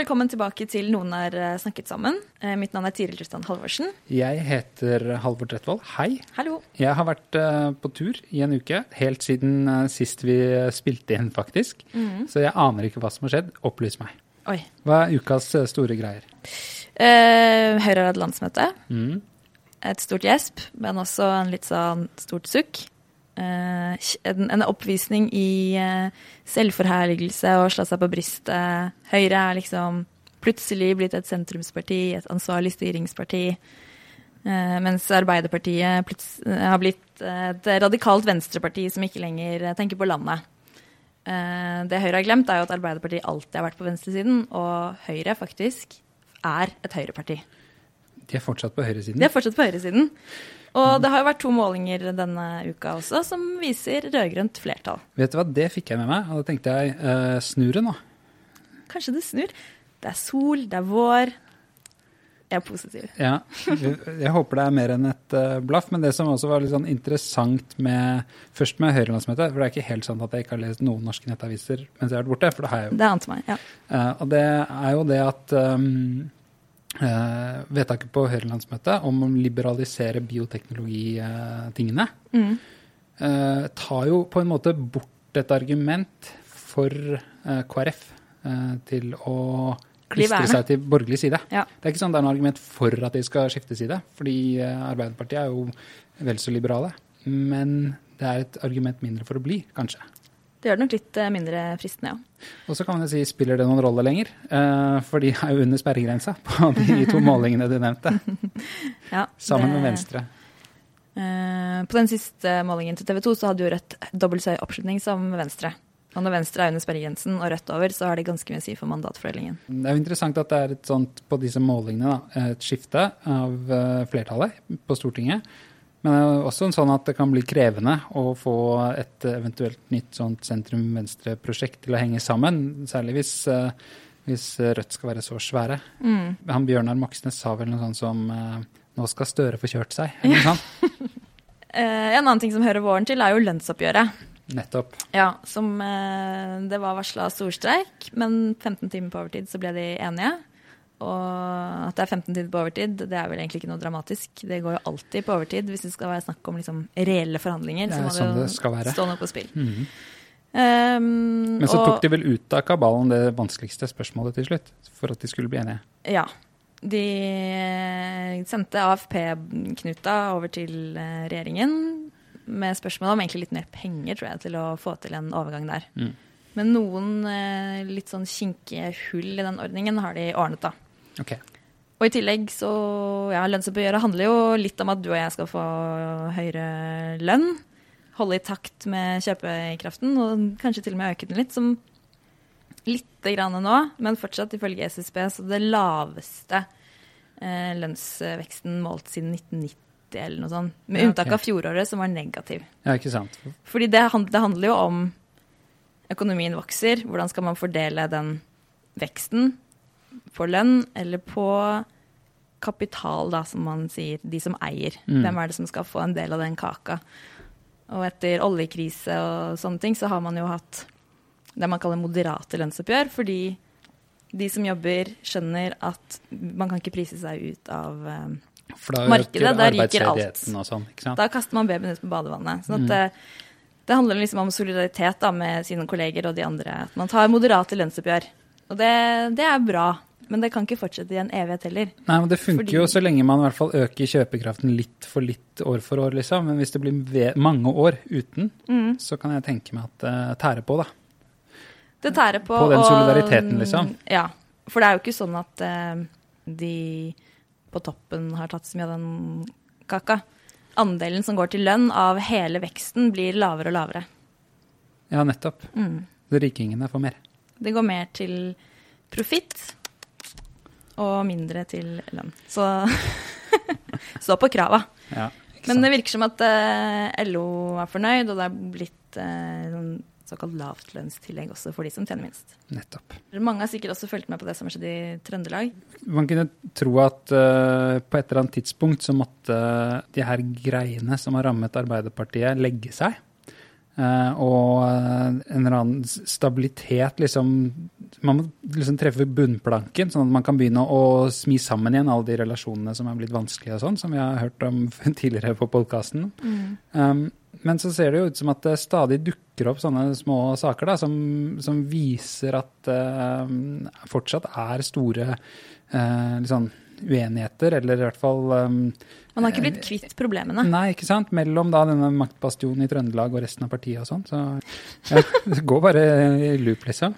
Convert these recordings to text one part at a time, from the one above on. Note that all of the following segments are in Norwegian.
Velkommen tilbake til Noen har eh, snakket sammen. Eh, Mitt navn er Tiril Tristan Halvorsen. Jeg heter Halvor Tretvold. Hei. Hallo. Jeg har vært eh, på tur i en uke, helt siden sist vi spilte inn, faktisk. Så jeg aner ikke hva som har skjedd. Opplys meg. Oi. Hva er ukas store greier? Eh, Høyre har hatt landsmøte. Mm. Et stort gjesp, men også en litt sånn stort sukk. Eh, en, oppvisning i eh, selvforherligelse og slå seg på brystet. Høyre er liksom plutselig blitt et sentrumsparti, et ansvarlig styringsparti. Eh, mens Arbeiderpartiet har blitt et radikalt venstreparti som ikke lenger tenker på landet. Det Høyre har glemt, er jo at Arbeiderpartiet alltid har vært på venstresiden, og Høyre faktisk er et høyreparti. De er fortsatt på høyresiden. De er fortsatt på høyresiden. Og det har jo vært to målinger denne uka også som viser rød-grønt flertall. Vet du hva, det fikk jeg med meg, og da tenkte jeg eh, snur det nå. Kanskje det snur. Det er sol, det er vår. Jeg er positiv. Ja, jeg håper det er mer enn et eh, blaff, men det som også var litt sånn interessant med først med Høyrelandsmøtet, for det er ikke helt sant at jeg ikke har lest noen norske nettaviser mens jeg har vært borte, for det har jeg jo. Det ante meg, ja. Eh, og det er jo det at um, vedtaket på Høyrelandsmøtet om å liberalisere bioteknologitingene Mm. eh, tar jo på en måte bort et argument for eh, KrF eh, til å klistre seg til borgerlig side. Ja. Det er ikke sånn det er noe argument for at de skal skifte side, fordi eh, Arbeiderpartiet er jo vel så liberale. Men det er et argument mindre for å bli, kanskje. Det gjør det nok litt eh, mindre fristende, ja. Og så kan man si, spiller det noen rolle lenger? Eh, for de er jo under sperregrensa på de to målingene du nevnte, ja sammen med Venstre. Eh, på den siste målingen til TV 2 så hadde jo Rødt dobbelt så høy oppslutning som Venstre. Og når Venstre er under sperregrensen og Rødt over, så har det ganske mye å si for mandatfordelingen. Det er jo interessant at det er et sånt, på disse målingene, da, et skifte av flertallet på Stortinget. Men det er også en sånn at det kan bli krevende å få et eventuelt nytt sånt sentrum-venstre-prosjekt til å henge sammen. Særlig hvis, eh, hvis Rødt skal være så svære. Mm. Han Bjørnar Moxnes sa vel noe sånt som eh, nå skal Støre få kjørt seg. Eller noe sånt. Eh, en annen ting som hører våren til, er jo lønnsoppgjøret. Nettopp. Ja, som Det var varsla storstreik, men 15 timer på overtid så ble de enige. Og at det er 15 timer på overtid, det er vel egentlig ikke noe dramatisk. Det går jo alltid på overtid hvis det skal være snakk om liksom reelle forhandlinger. Så må sånn det skal jo være. stå noe på spill. Mhm. Um, Men så og- tok de vel ut av kabalen det vanskeligste spørsmålet til slutt, for at de skulle bli enige. Ja. De eh, sendte AFP-knuta over til eh, regjeringen med spørsmål om egentlig litt mer penger, tror jeg, til å få til en overgang der. Mm. Men noen eh, litt sånn kinkige hull i den ordningen har de ordnet, da. Ok. Og i tillegg så Ja, lønnsoppgjøret handler jo litt om at du og jeg skal få høyere lønn. Holde i takt med kjøpekraften, og kanskje til og med øke den litt. Som lite grann nå, men fortsatt ifølge SSB så det laveste eh, lønnsveksten målt siden 1990 eller noe sånt. Med Ja, okay. unntak av fjoråret, som var negativ. Ja, ikke sant. Fordi det, det handler jo om økonomien vokser. Hvordan skal man fordele den veksten? På lønn eller på kapital, da, som man sier. De som eier. Mm. Hvem er det som skal få en del av den kaka? Og etter oljekrise og sånne ting, så har man jo hatt det man kaller moderate lønnsoppgjør, fordi de som jobber, skjønner at man kan ikke prise seg ut av um, Markedet, der ryker alt. sånn? Da kaster man babyen ut på badevannet. Sånn at Mm. det, det handler liksom om solidaritet da, med sine kolleger og de andre. At man tar moderate lønnsoppgjør. Og det, det er bra, men det kan ikke fortsette i en evighet heller. Nei, men Det funker Fordi- jo så lenge man i hvert fall øker kjøpekraften litt for litt år for år, liksom. Men hvis det blir mange år uten, Mm. så kan jeg tenke meg at det tærer på, da. Det tærer på. På den og- solidariteten, liksom. Ja. For det er jo ikke sånn at uh, de på toppen har tatt så mye av den kaka. andelen som går til lønn av hele veksten, blir lavere og lavere. Ja, nettopp. Mm. Så rikingene får mer. Det går mer til profitt og mindre til lønn. Så stå på krava. Ja, Men det virker som at eh, LO er fornøyd, og det er blitt eh, sånn såkalt lavtlønnstillegg også for de som tjener minst. Nettopp. Mange har sikkert også fulgt med på det som har skjedd i Trøndelag. Man kunne tro at uh, på et eller annet tidspunkt så måtte de her greiene som har rammet Arbeiderpartiet, legge seg. Eh, og eh, en eller annen stabilitet liksom Man må liksom treffe bunnplanken, sånn at man kan begynne å smi sammen igjen alle de relasjonene som er blitt vanskelige og sånn, som vi har hørt om tidligere på podkasten. Um, men så ser det jo ut som at det stadig dukker opp sånne små saker da, som, som viser at eh, fortsatt er store uh, liksom, uenigheter, eller i hvert fall um, Man har ikke blitt kvitt problemene. Nei, ikke sant? Mellom da denne maktbastionen i Trøndelag og resten av partiet og sånn. Så ja, det går bare i loop, liksom.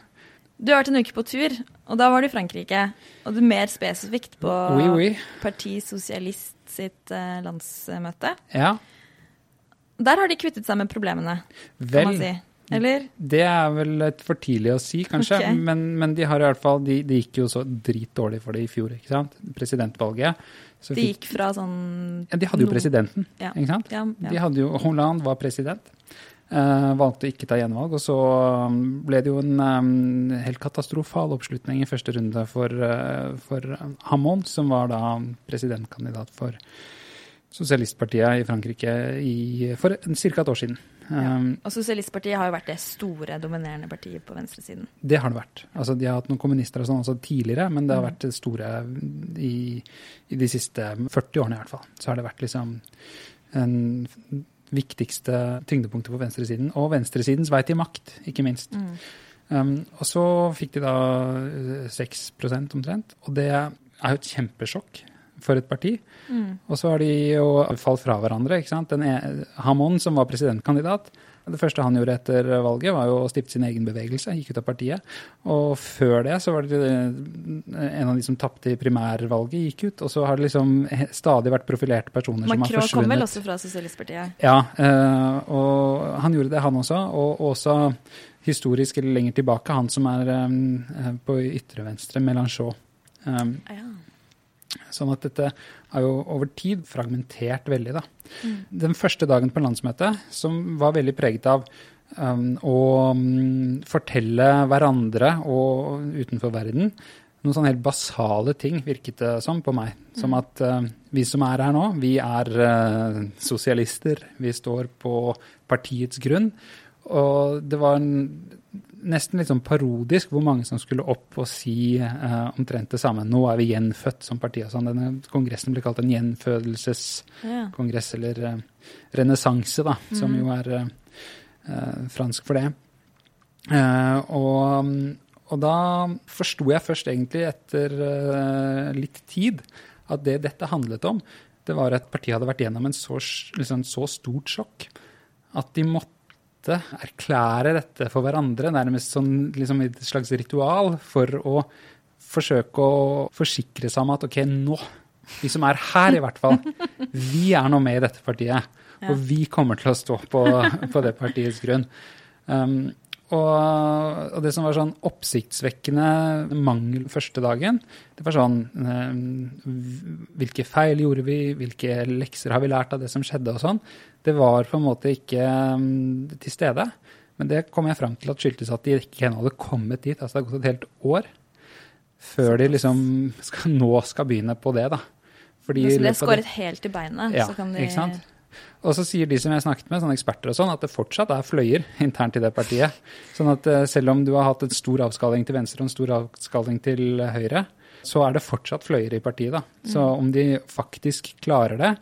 Du har vært en uke på tur, og da var du i Frankrike. Og du er mer spesifikt på Oui, oui. Parti Sosialist sitt eh, landsmøte. Ja, Der har de kvittet seg med problemene, kan vel. man si. Eller? Det er vel litt for tidlig å si, kanskje. Okay. Men, men de har i hvert fall, Det de gikk jo så dritdårlig for det i fjor, ikke sant? Presidentvalget. Så De gikk fra sånn ja, de hadde jo presidenten, Ja. ikke sant? Ja, De hadde jo, Hollande var president. Uh, valgte å ikke ta gjenvalg, og så um, ble det jo en um, helt katastrofal oppslutning i første runde for, uh, for Hamon, som var da presidentkandidat for Sosialistpartiet i Frankrike i, for ca. et år siden. Um, Og Sosialistpartiet har jo vært det store, dominerende partiet på venstresiden. Det har det vært. Altså, de har hatt noen kommunister og sånn også tidligere, men det har Mm. vært det store i, i de siste 40 årene i hvert fall. Så har det vært liksom en viktigste tyngdepunktet på venstresiden. Og venstresidens vei til makt, ikke minst. Mm. Um, og så fikk de da eh, 6% omtrent, og det er jo et kjempesjokk for et parti. Mm. Og så har de jo falt fra hverandre. ikke sant? Den e Hamon, som var presidentkandidat, det første han gjorde etter valget, var jo å stifte sin egen bevegelse, gikk ut av partiet. Og før det så var det eh, en av de som tapte i primærvalget, gikk ut. Og så har det liksom stadig vært profilerte personer som har forsvunnet. Macron kom vel også fra Sosialistpartiet? Ja, eh, og han gjorde det, han også. Og også historisk eller lenger tilbake, han som er eh, på ytre venstre, Melanchon. Um, Ja. Sånn at dette er jo over tid fragmentert veldig, da. Mm. Den første dagen på landsmøtet, som var veldig preget av um, å um, fortelle hverandre og utenfor verden noen sånne helt basale ting, virket det som på meg. Som at uh, vi som er her nå, vi er uh, sosialister. Vi står på partiets grunn. Og det var en, nesten litt sånn parodisk hvor mange som skulle opp og si uh, omtrent det samme. Nå er vi gjenfødt som parti og sånn. Denne kongressen ble kalt en gjenfødelseskongress, eller uh, renessanse, da, som jo er eh, fransk for det. Og, og da forsto jeg først egentlig etter litt tid at det dette handlet om, det var at partiet hadde vært gjennom en så, liksom, så stort sjokk at de måtte erklære dette for hverandre, nærmest sånn, liksom et slags ritual, for å forsøke å forsikre seg om at ok, nå, vi som er her i hvert fall, vi er nå med i dette partiet. Og vi kommer til å stå på, på det partiets grunn. Um, og, og det som var sånn oppsiktsvekkende mangel første dagen, det var sånn um, Hvilke feil gjorde vi? Hvilke lekser har vi lært av det som skjedde? og sånn. Det var på en måte ikke um, til stede. Men det kom jeg fram til at skyldtes at de ikke ennå hadde kommet dit. Altså det har gått et helt år før de liksom skal, nå skal begynne på det, da. Fordi Så det skåret helt i beinet. ja, så kan de ikke sant? Og så sier de som jeg har snakket med, sånne eksperter og sånn, at det fortsatt er fløyer internt i det partiet. Sånn at eh, selv om du har hatt en stor avskalling til venstre og en stor avskalling til høyre, så er det fortsatt fløyer i partiet. da. Så om de faktisk klarer det,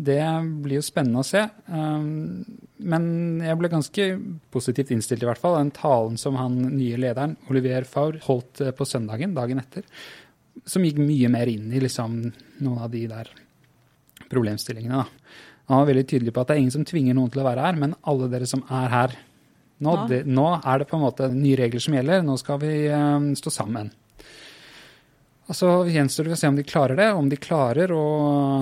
det blir jo spennende å se. Um, men jeg ble ganske positivt innstilt, i hvert fall. Den talen som han nye lederen, Olivier Faure, holdt eh, på søndagen, dagen etter, som gikk mye mer inn i liksom noen av de der problemstillingene. da. Han var veldig tydelig på at det er ingen som tvinger noen til å være her, men alle dere som er her nå, Ja. det, nå er det på en måte nye regler som gjelder. Nå skal vi eh, stå sammen. Og så gjenstår det å se om de klarer det. Om de klarer å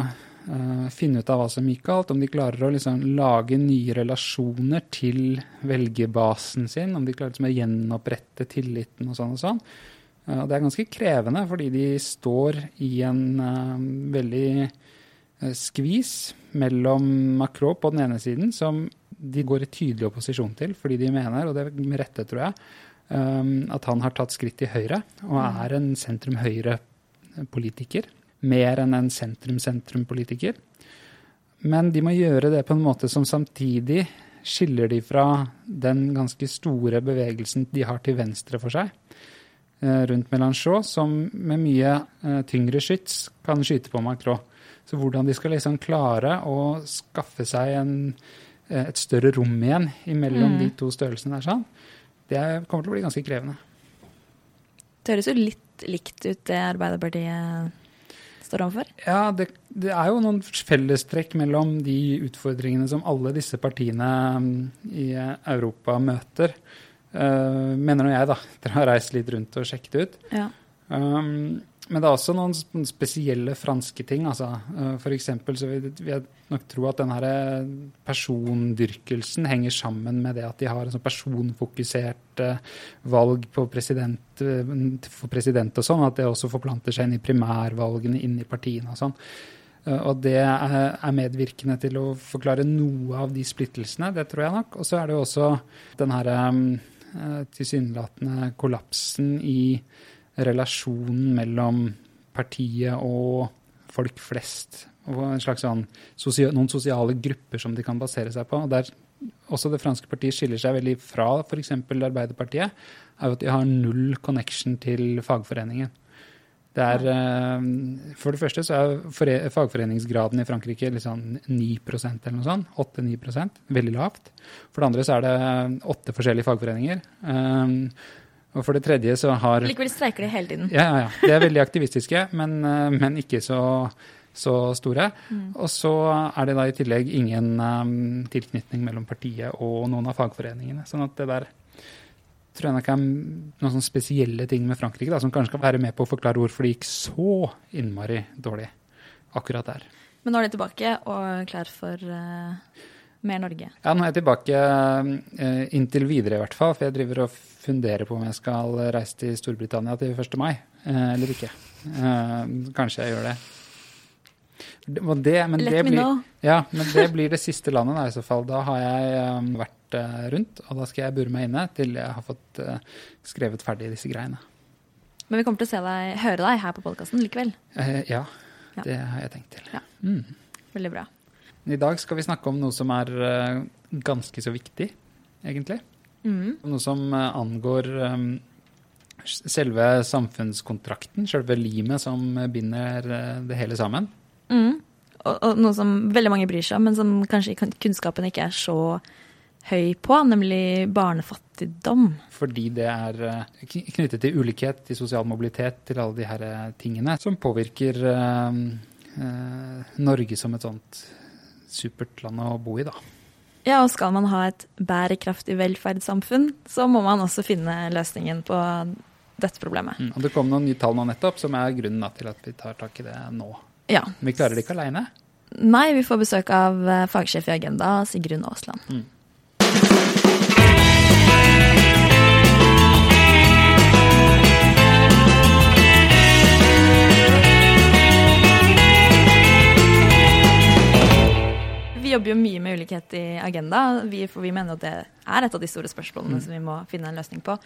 uh, finne ut av hva som gikk galt, om de klarer å liksom lage nye relasjoner til velgerbasen sin, om de klarer liksom å gjenopprette tilliten og sånn og sånn. Uh, det er ganske krevende, fordi de står i en uh, veldig skvis mellom Macron på den ene siden, som de går i tydelig opposisjon til, fordi de mener, og det er med rette, tror jeg, um, at han har tatt skritt til høyre og er en sentrum-høyre-politiker mer enn en sentrum-sentrum-politiker. Men de må gjøre det på en måte som samtidig skiller de fra den ganske store bevegelsen de har til venstre for seg, eh, rundt Melanchon, som med mye eh, tyngre skyts kan skyte på Macron. Så hvordan de skal liksom klare å skaffe seg en, eh, et større rom igjen mellom mm. de to størrelsene der, sånn, det kommer til å bli ganske krevende. Det høres jo litt likt ut, det Arbeiderpartiet står overfor? Ja, det, det, er jo noen fellestrekk mellom de utfordringene som alle disse partiene mm, i Europa møter. Uh, mener nå jeg, da, Dere har reist litt rundt og sjekket ut. Ja. Um, men det er også noen spesielle franske ting. altså. For F.eks. så vil jeg nok tro at den eh, persondyrkelsen henger sammen med det at de har en sånn personfokusert eh, valg president, for president og sånn. At det også forplanter seg inn i primærvalgene, inn i partiene og sånn. Og det er medvirkende til å forklare noe av de splittelsene, det tror jeg nok. Og så er det jo også den her tilsynelatende kollapsen i relasjonen mellom partiet og folk flest. Og en slags sånn, noen sosiale grupper som de kan basere seg på. og Der også det franske partiet skiller seg veldig fra f.eks. Arbeiderpartiet, er jo at de har null connection til fagforeningen. Det er, eh, For det første så er fagforeningsgraden i Frankrike liksom 9% eller noe sånt. 8-9% Veldig lavt. For det andre så er det åtte forskjellige fagforeninger. Og for det tredje så har Likevel streiker de hele tiden. Ja, ja. ja. De er veldig aktivistiske, men, eh, men ikke så, så store. Mm. Og så er det da i tillegg ingen um, tilknytning mellom partiet og noen av fagforeningene. Sånn at det der tror jeg nok er noen sånne spesielle ting med Frankrike da, som kanskje kan være med på å forklare hvorfor det gikk så innmari dårlig akkurat der. Men nå er de tilbake og klar for uh mer Norge? Ja, nå er jeg tilbake uh, inntil videre i hvert fall. For jeg driver og funderer på om jeg skal reise til Storbritannia til 1. mai uh, eller ikke. Uh, kanskje jeg gjør det. det, men det blir, ja, men det blir det siste landet da, i så fall. Da har jeg vært rundt, og da skal jeg bure meg inne til jeg har fått skrevet ferdig disse greiene. Men vi kommer til å deg, høre deg her på podkasten likevel? ja, ja, det har jeg tenkt til. Ja. Mm. Veldig bra. I dag skal vi snakke om noe som er uh, ganske så viktig, egentlig. Mm. Noe som uh, angår um, selve samfunnskontrakten, selve limet som binder det hele sammen. Mm. Og, og, noe som veldig mange bryr seg om, men som kanskje kunnskapen ikke er så høy på, nemlig barnefattigdom. Fordi det er knyttet til ulikhet, til sosial mobilitet, til alle de her tingene som påvirker Norge som et sånt supert land å bo i, da. Ja, og skal man ha et bærekraftig velferdssamfunn, så må man også finne løsningen på dette problemet. Mm, og Det kom noen nye tall nå nettopp, som er grunnen til at vi tar tak i det nå. Ja. Men vi klarer det ikke aleine? Nei, vi får besøk av eh, fagsjef i Agenda, Sigrun Aasland. Mm. Vi jobber jo mye med ulikhet i Agenda, vi, for vi mener at det er et av de store spørsmålene mm. som vi må finne en løsning på.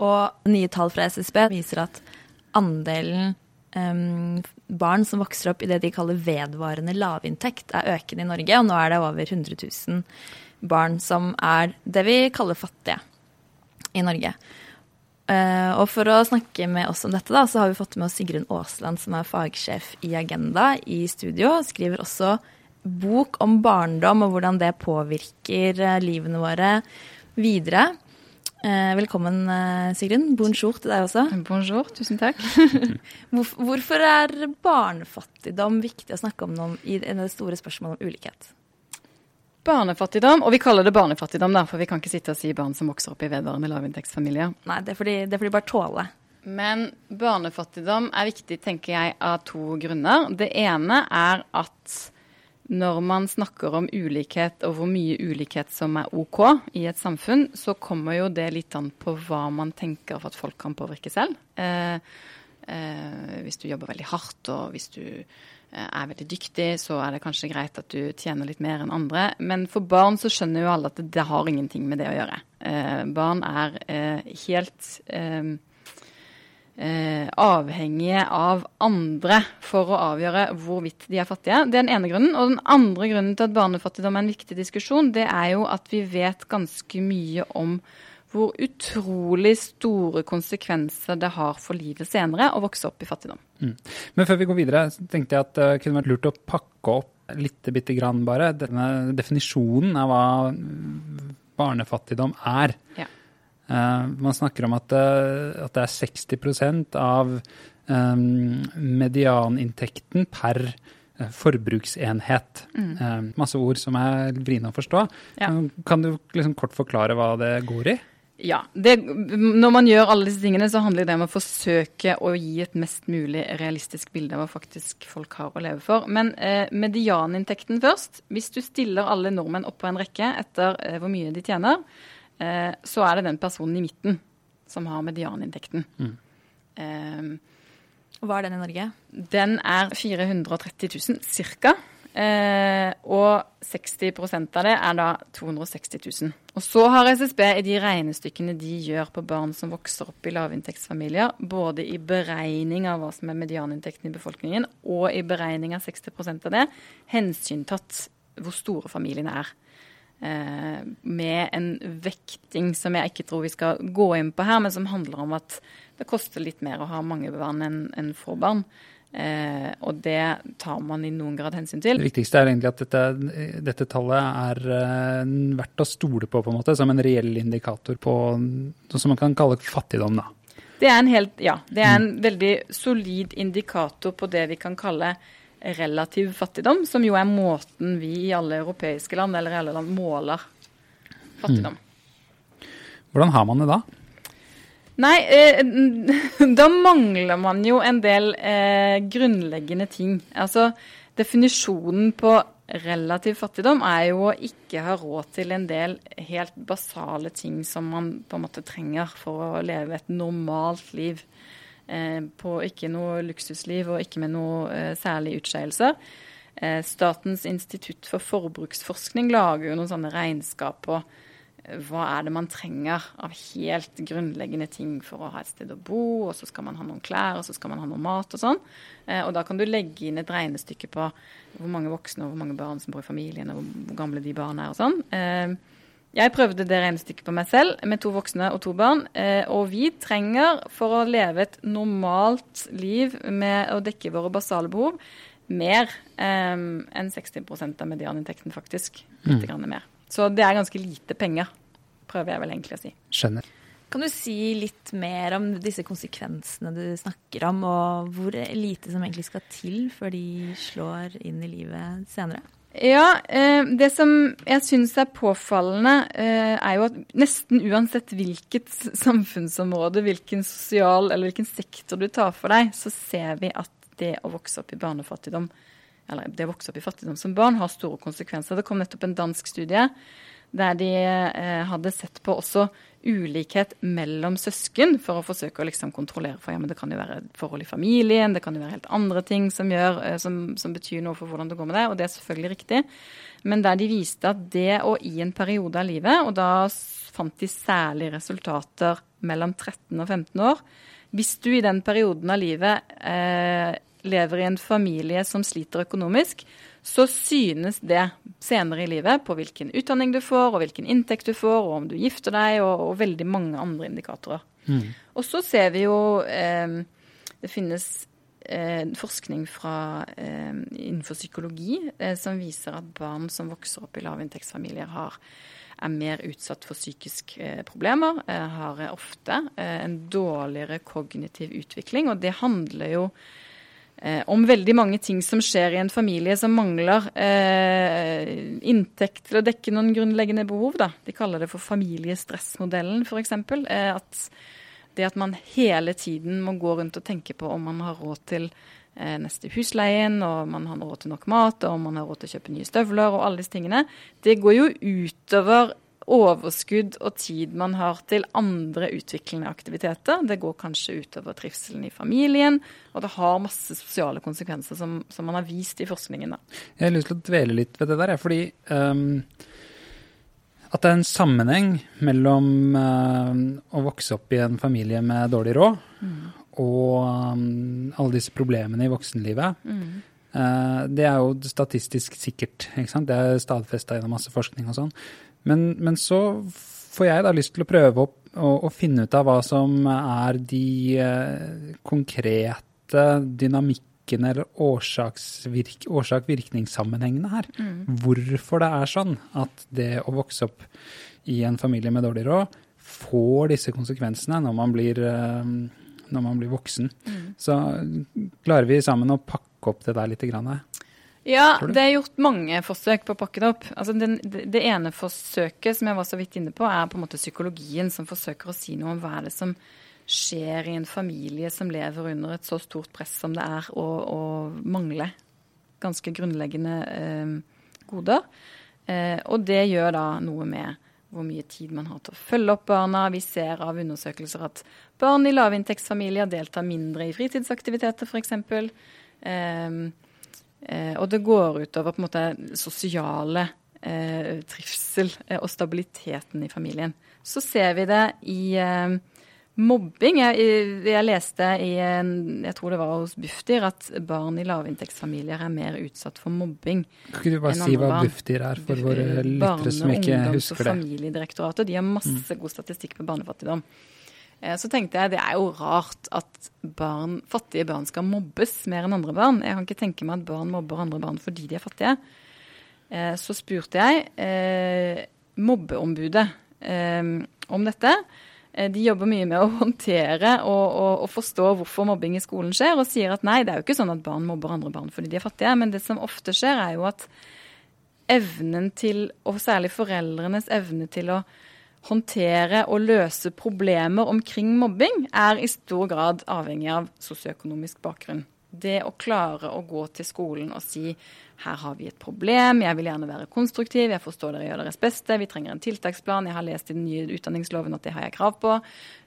Og nye tall fra SSB viser at andelen um, barn som vokser opp i det de kaller vedvarende lavinntekt, er økende i Norge. Og nå er det over 100 000 barn som er det vi kaller fattige i Norge. Uh, og for å snakke med oss om dette, da, så har vi fått med oss Sigrun Aasland, som er fagsjef i Agenda, i studio. Skriver også bok om barndom og hvordan det påvirker eh, livene våre videre. Eh, velkommen, eh, Sigrun. Bonjour til deg også. Bonjour, tusen takk. Hvorfor er barnefattigdom viktig å snakke om noe i det store spørsmålet om ulikhet? Barnefattigdom, og vi kaller det barnefattigdom, da, for vi kan ikke sitte og si barn som vokser opp i vedvarende lavinntektsfamilier. Nei, det det er fordi bare tåle. Men barnefattigdom er viktig, tenker jeg, av to grunner. Det ene er at når man snakker om ulikhet og hvor mye ulikhet som er OK i et samfunn, så kommer jo det litt an på hva man tenker for at folk kan påvirke selv. Eh, eh, hvis du jobber veldig hardt og hvis du eh, er veldig dyktig, så er det kanskje greit at du tjener litt mer enn andre. Men for barn så skjønner jo alle at det, det har ingenting med det å gjøre. Eh, barn er eh, helt eh, avhengige av andre for å avgjøre hvorvidt de er fattige. Det er den ene grunnen. Og den andre grunnen til at barnefattigdom er en viktig diskusjon, det er jo at vi vet ganske mye om hvor utrolig store konsekvenser det har for livet senere å vokse opp i fattigdom. Mm. Men før vi går videre, så tenkte jeg at det kunne vært lurt å pakke opp litt bitte grann bare denne definisjonen av hva barnefattigdom er. Ja. Uh, man snakker om at, at det er 60% av um, medianinntekten per uh, forbruksenhet. Mm. masse ord som er vriene å forstå. Ja. Kan du liksom kort forklare hva det går i? Ja. Det, når man gjør alle disse tingene, så handler det om å forsøke å gi et mest mulig realistisk bilde av hva faktisk folk har å leve for. Men eh, medianinntekten først. Hvis du stiller alle nordmenn opp på en rekke etter eh, hvor mye de tjener, eh, så er det den personen i midten som har medianinntekten. Mm. Eh, Hva er den i Norge? den er 430 000 ca. Eh, og 60% av det er da 260 000. Og så har SSB i de regnestykkene de gjør på barn som vokser opp i lavinntektsfamilier, både i beregning av hva som er medianinntekten i befolkningen, og i beregning av 60% av det, hensyntatt hvor store familiene er. Eh, med en vekting som jeg ikke tror vi skal gå inn på her, men som handler om at det koster litt mer å ha mange barn enn en få barn. Eh, og det tar man i noen grad hensyn til. Det viktigste er egentlig at dette, dette tallet er eh, verdt å stole på, på en måte, som en reell indikator på noe som man kan kalle fattigdom. da. Det er en, helt, ja, det er en veldig solid indikator på det vi kan kalle relativ fattigdom, som jo er måten vi i alle europeiske land eller i alle land måler fattigdom. Mm. Hvordan har man det da? Nei, eh, da mangler man jo en del eh, grunnleggende ting. Altså, definisjonen på relativ fattigdom er jo å ikke ha råd til en del helt basale ting som man på en måte trenger for å leve et normalt liv. Eh, på ikke noe luksusliv og ikke med noe eh, særlig utskeielser. Eh, Statens institutt for forbruksforskning lager jo noen sånne regnskap på hva er det man trenger av helt grunnleggende ting for å ha et sted å bo, og så skal man ha noen klær, og så skal man ha noe mat og sånn. Og da kan du legge inn et regnestykke på hvor mange voksne og hvor mange barn som bor i familien, og hvor gamle de barna er og sånn. Jeg prøvde det regnestykket på meg selv med to voksne og to barn. Eh, og vi trenger, for å leve et normalt liv med å dekke våre basale behov, mer enn 60% av medianinntekten, faktisk. Litt mm. mer. Så det er ganske lite penger, prøver jeg vel egentlig å si. Skjønner. Kan du si litt mer om disse konsekvensene du snakker om, og hvor lite som egentlig skal til før de slår inn i livet senere? Ja, eh, det som jeg syns er påfallende, eh, er jo at nesten uansett hvilket samfunnsområde, hvilken sosial eller hvilken sektor du tar for deg, så ser vi at det å vokse opp i barnefattigdom eller det å vokse opp i fattigdom som barn har store konsekvenser. Det kom nettopp en dansk studie der de eh, hadde sett på også ulikhet mellom søsken for å forsøke å liksom kontrollere. For ja, men det kan jo være forhold i familien, det kan jo være helt andre ting som, gjør, eh, som, som betyr noe for hvordan det går med deg, og det er selvfølgelig riktig. Men der de viste at det og i en periode av livet, og da fant de særlig resultater mellom 13 og 15 år Hvis du i den perioden av livet eh, lever i en familie som sliter økonomisk, så synes det senere i livet på hvilken utdanning du får, og hvilken inntekt du får, og om du gifter deg, og, og veldig mange andre indikatorer. Mm. Og så ser vi jo eh, Det finnes eh, forskning fra, eh, innenfor psykologi eh, som viser at barn som vokser opp i lavinntektsfamilier, har er mer utsatt for psykiske eh, problemer, eh, har ofte en dårligere kognitiv utvikling. Og det handler jo eh, om veldig mange ting som skjer i en familie som mangler eh, inntekt til å dekke noen grunnleggende behov. Da. De kaller det for familiestressmodellen, f.eks. Eh, at det at man hele tiden må gå rundt og tenke på om man har råd til eh, neste husleien, og man har råd til nok mat, og man har råd til å kjøpe nye støvler og alle disse tingene. Det går jo utover overskudd og tid man har til andre utviklende aktiviteter. Det går kanskje utover trivselen i familien, og det har masse sosiale konsekvenser som, som man har vist i forskningen. Da. Jeg har lyst til å dvele litt ved det der, fordi um, at det er en sammenheng mellom um, å vokse opp i en familie med dårlig råd mm. og um, alle disse problemene i voksenlivet. Mm. Uh, det er jo statistisk sikkert. ikke sant? Det er stadfesta gjennom masse forskning og sånn. Men, men, så får jeg da lyst til å prøve å, å, å finne ut av hva som er de eh, konkrete dynamikkene eller årsak-virkningssammenhengene her. Mm. Hvorfor det er sånn at det å vokse opp i en familie med dårlig råd får disse konsekvensene når man blir, eh, når man blir voksen. Mm. Så klarer vi sammen å pakke opp det der litt? Grann, ja, det er gjort mange forsøk på å pakke det opp. Altså den, det, ene forsøket som jeg var så vidt inne på, er på en måte psykologien som forsøker å si noe om hva er det som skjer i en familie som lever under et så stort press som det er å, å mangle ganske grunnleggende eh, goder. Eh, og det gjør da noe med hvor mye tid man har til å følge opp barna. Vi ser av undersøkelser at barn i lavinntektsfamilier deltar mindre i fritidsaktiviteter, f.eks. Eh, Eh, og det går utover på en måte sosiale eh, trivsel eh, og stabiliteten i familien. Så ser vi det i eh, mobbing. Jeg, jeg, leste i en, jeg tror det var hos Bufdir, at barn i lavinntektsfamilier er mer utsatt for mobbing. Kan ikke du bare si hva. Bufdir er for våre lyttere som ikke husker det? Barne-, ungdoms- og familiedirektoratet. De har masse mm. god statistikk på barnefattigdom. Eh, så tenkte jeg det er jo rart at barn, fattige barn skal mobbes mer enn andre barn. Jeg kan ikke tenke meg at barn mobber andre barn fordi de er fattige. Eh, så spurte jeg eh, mobbeombudet om dette. De jobber mye med å håndtere og, og, og, forstå hvorfor mobbing i skolen skjer, og sier at nei, det er jo ikke sånn at barn mobber andre barn fordi de er fattige. Men det som ofte skjer, er jo at evnen til, og særlig foreldrenes evne til å håndtere og løse problemer omkring mobbing, er i stor grad avhengig av sosioøkonomisk bakgrunn. Det å klare å gå til skolen og si her har vi et problem, jeg vil gjerne være konstruktiv, jeg forstår dere gjør deres beste, vi trenger en tiltaksplan, jeg har lest i den nye utdanningsloven at det har jeg krav på.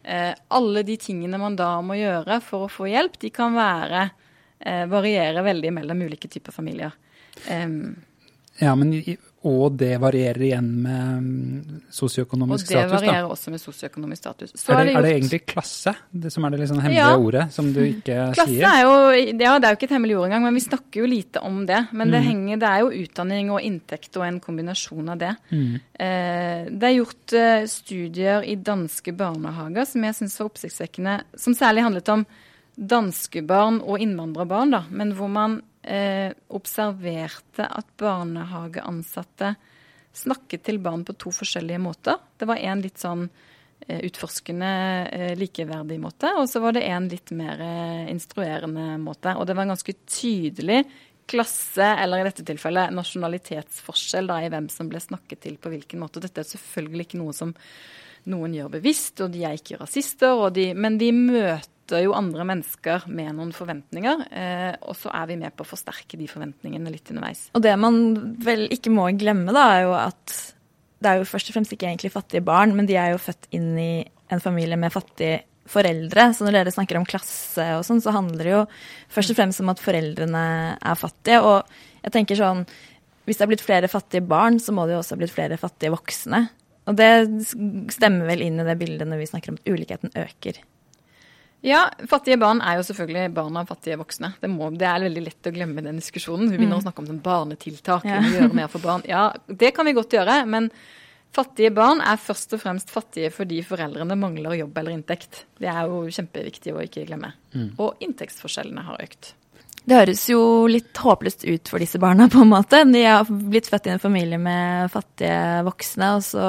Eh, alle de tingene man da må gjøre for å få hjelp, de kan være, eh, variere veldig mellom ulike typer familier. Um, ja, men og det varierer igjen med sosioøkonomisk status? Og det varierer da. også med sosioøkonomisk status. Det, er, det, er det, egentlig klasse det som er det liksom hemmelige ja. ordet, som du ikke klasse sier? Er jo, ja, det er jo ikke et hemmelig ord engang, men vi snakker jo lite om det. Men mm. det, henger, det, er jo utdanning og inntekt og en kombinasjon av det. Mm. Eh, det er gjort eh, studier i danske barnehager som jeg syns var oppsiktsvekkende, som særlig handlet om danske barn og innvandrerbarn, da, men hvor man eh, observerte at barnehageansatte snakket til barn på to forskjellige måter. Det var en litt sånn eh, utforskende, eh, likeverdig måte, og så var det en litt mer eh, instruerende måte. Og det var en ganske tydelig klasse, eller i dette tilfellet nasjonalitetsforskjell da, i hvem som ble snakket til på hvilken måte. Dette er selvfølgelig ikke noe som noen gjør bevisst, og de er ikke rasister, de, men de møter møter jo andre mennesker med noen forventninger, eh, og så er vi med på å forsterke de forventningene litt underveis. Og det man vel ikke må glemme, da, er jo at det er jo først og fremst ikke egentlig fattige barn, men de er jo født inn i en familie med fattige foreldre. Så når dere snakker om klasse og sånn, så handler det jo først og fremst om at foreldrene er fattige. Og jeg tenker sånn Hvis det er blitt flere fattige barn, så må det jo også ha blitt flere fattige voksne. Og det stemmer vel inn i det bildet når vi snakker om at ulikheten øker. Ja, fattige barn er jo selvfølgelig barn av fattige voksne. Det, må, det er veldig lett å glemme den diskusjonen. Vi begynner mm. å snakke om sånn barnetiltak. Ja. gjøre mer for barn. Ja, det kan vi godt gjøre, men fattige barn er først og fremst fattige fordi foreldrene mangler jobb eller inntekt. Det er jo kjempeviktig å ikke glemme. Mm. Og inntektsforskjellene har økt. Det høres jo litt håpløst ut for disse barna, på en måte. De har blitt født i en familie med fattige voksne, og så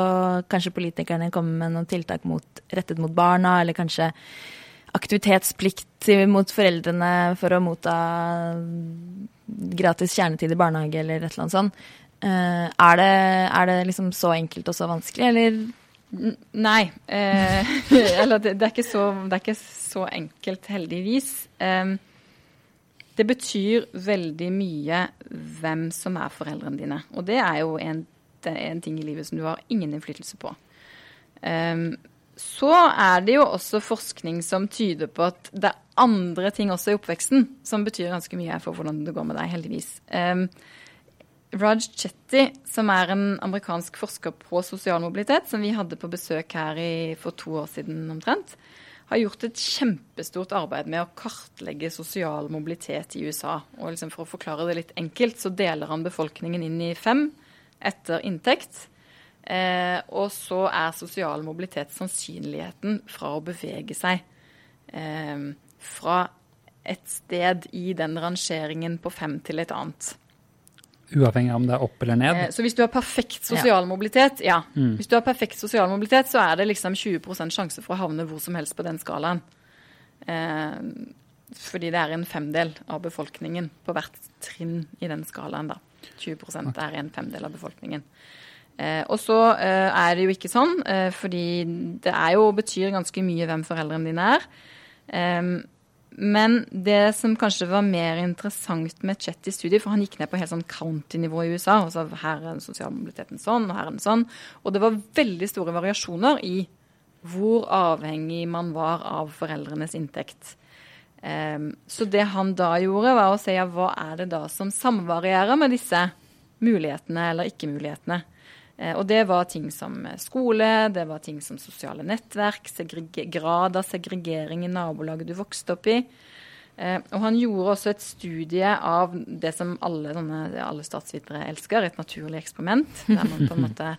kanskje politikerne kommer med noen tiltak mot, rettet mot barna, eller kanskje aktivitetsplikt mot foreldrene for å motta gratis kjernetid i barnehage eller et eller annet sånt. Uh, er, det, er, det, liksom så enkelt og så vanskelig, eller? Nei. Uh, eller det, det, er så, det, er ikke så, enkelt, heldigvis. Um, det betyr veldig mye hvem som er foreldrene dine. Og det er jo en, en ting i livet som du har ingen innflytelse på. Um, så er det jo også forskning som tyder på at det er andre ting også i oppveksten som betyr ganske mye for hvordan det går med deg, heldigvis. Um, Raj Chetty, som er en amerikansk forsker på sosial mobilitet, som vi hadde på besøk her i, for to år siden omtrent, har gjort et kjempestort arbeid med å kartlegge sosial mobilitet i USA. Og liksom For å forklare det litt enkelt, så deler han befolkningen inn i fem etter inntekt. Eh, og så er sosial mobilitet sannsynligheten fra å bevege seg eh, fra et sted i den rangeringen på fem til et annet. Uavhengig av om det er opp eller ned? Eh, så hvis du har perfekt sosial ja. mobilitet, ja. Mm. Hvis du har perfekt sosial mobilitet, så er det liksom 20% sjanse for å havne hvor som helst på den skalaen. Eh, fordi det er en femdel av befolkningen på hvert trinn i den skalaen, da. 20 okay. er en femdel av befolkningen. Eh, og så eh, er det jo ikke sånn, eh, fordi det er jo, betyr ganske mye hvem foreldrene dine er. Men det som kanskje var mer interessant med Chet i studiet, for han gikk ned på helt sånn county-nivå i USA. og så Her er den sosiale mobiliteten sånn, og her er den sånn. Og det var veldig store variasjoner i hvor avhengig man var av foreldrenes inntekt. Så det han da gjorde, var å se ja, hva er det da som samvarierer med disse mulighetene eller ikke-mulighetene. Uh, og det var ting som skole, det var ting som sosiale nettverk, grad av segregering i nabolaget du vokste opp i. Uh, og han gjorde også et studie av det som alle, sånne, alle statsvitere elsker, et naturlig eksperiment. Der man på en måte